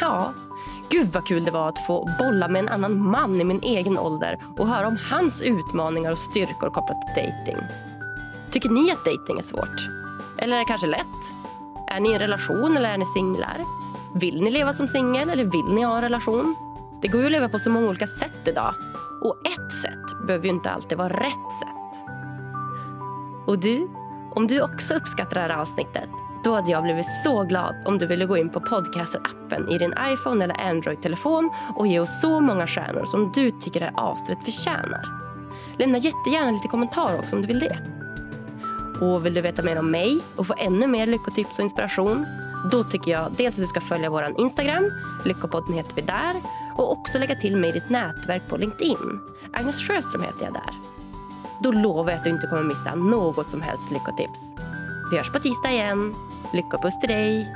Ja, gud vad kul det var att få bolla med en annan man i min egen ålder och höra om hans utmaningar och styrkor kopplat till dating. Tycker ni att dating är svårt? Eller är det kanske lätt? Är ni i en relation eller är ni singlar? Vill ni leva som singel eller vill ni ha en relation? Det går ju att leva på så många olika sätt idag. Och ett sätt behöver ju inte alltid vara rätt sätt. Och du, om du också uppskattar det här avsnittet då hade jag blivit så glad om du ville gå in på Podcaster-appen i din iPhone eller Android-telefon och ge oss så många stjärnor som du tycker det här avsnittet förtjänar. Lämna jättegärna lite kommentarer också om du vill det. Och vill du veta mer om mig och få ännu mer lyckotips och inspiration då tycker jag dels att du ska följa vår Instagram, Lyckopodden heter vi där och också lägga till mig i ditt nätverk på LinkedIn. Agnes Sjöström heter jag där. Då lovar jag att du inte kommer missa något som helst lyckotips. Vi hörs på tisdag igen. Lycka och puss till dig!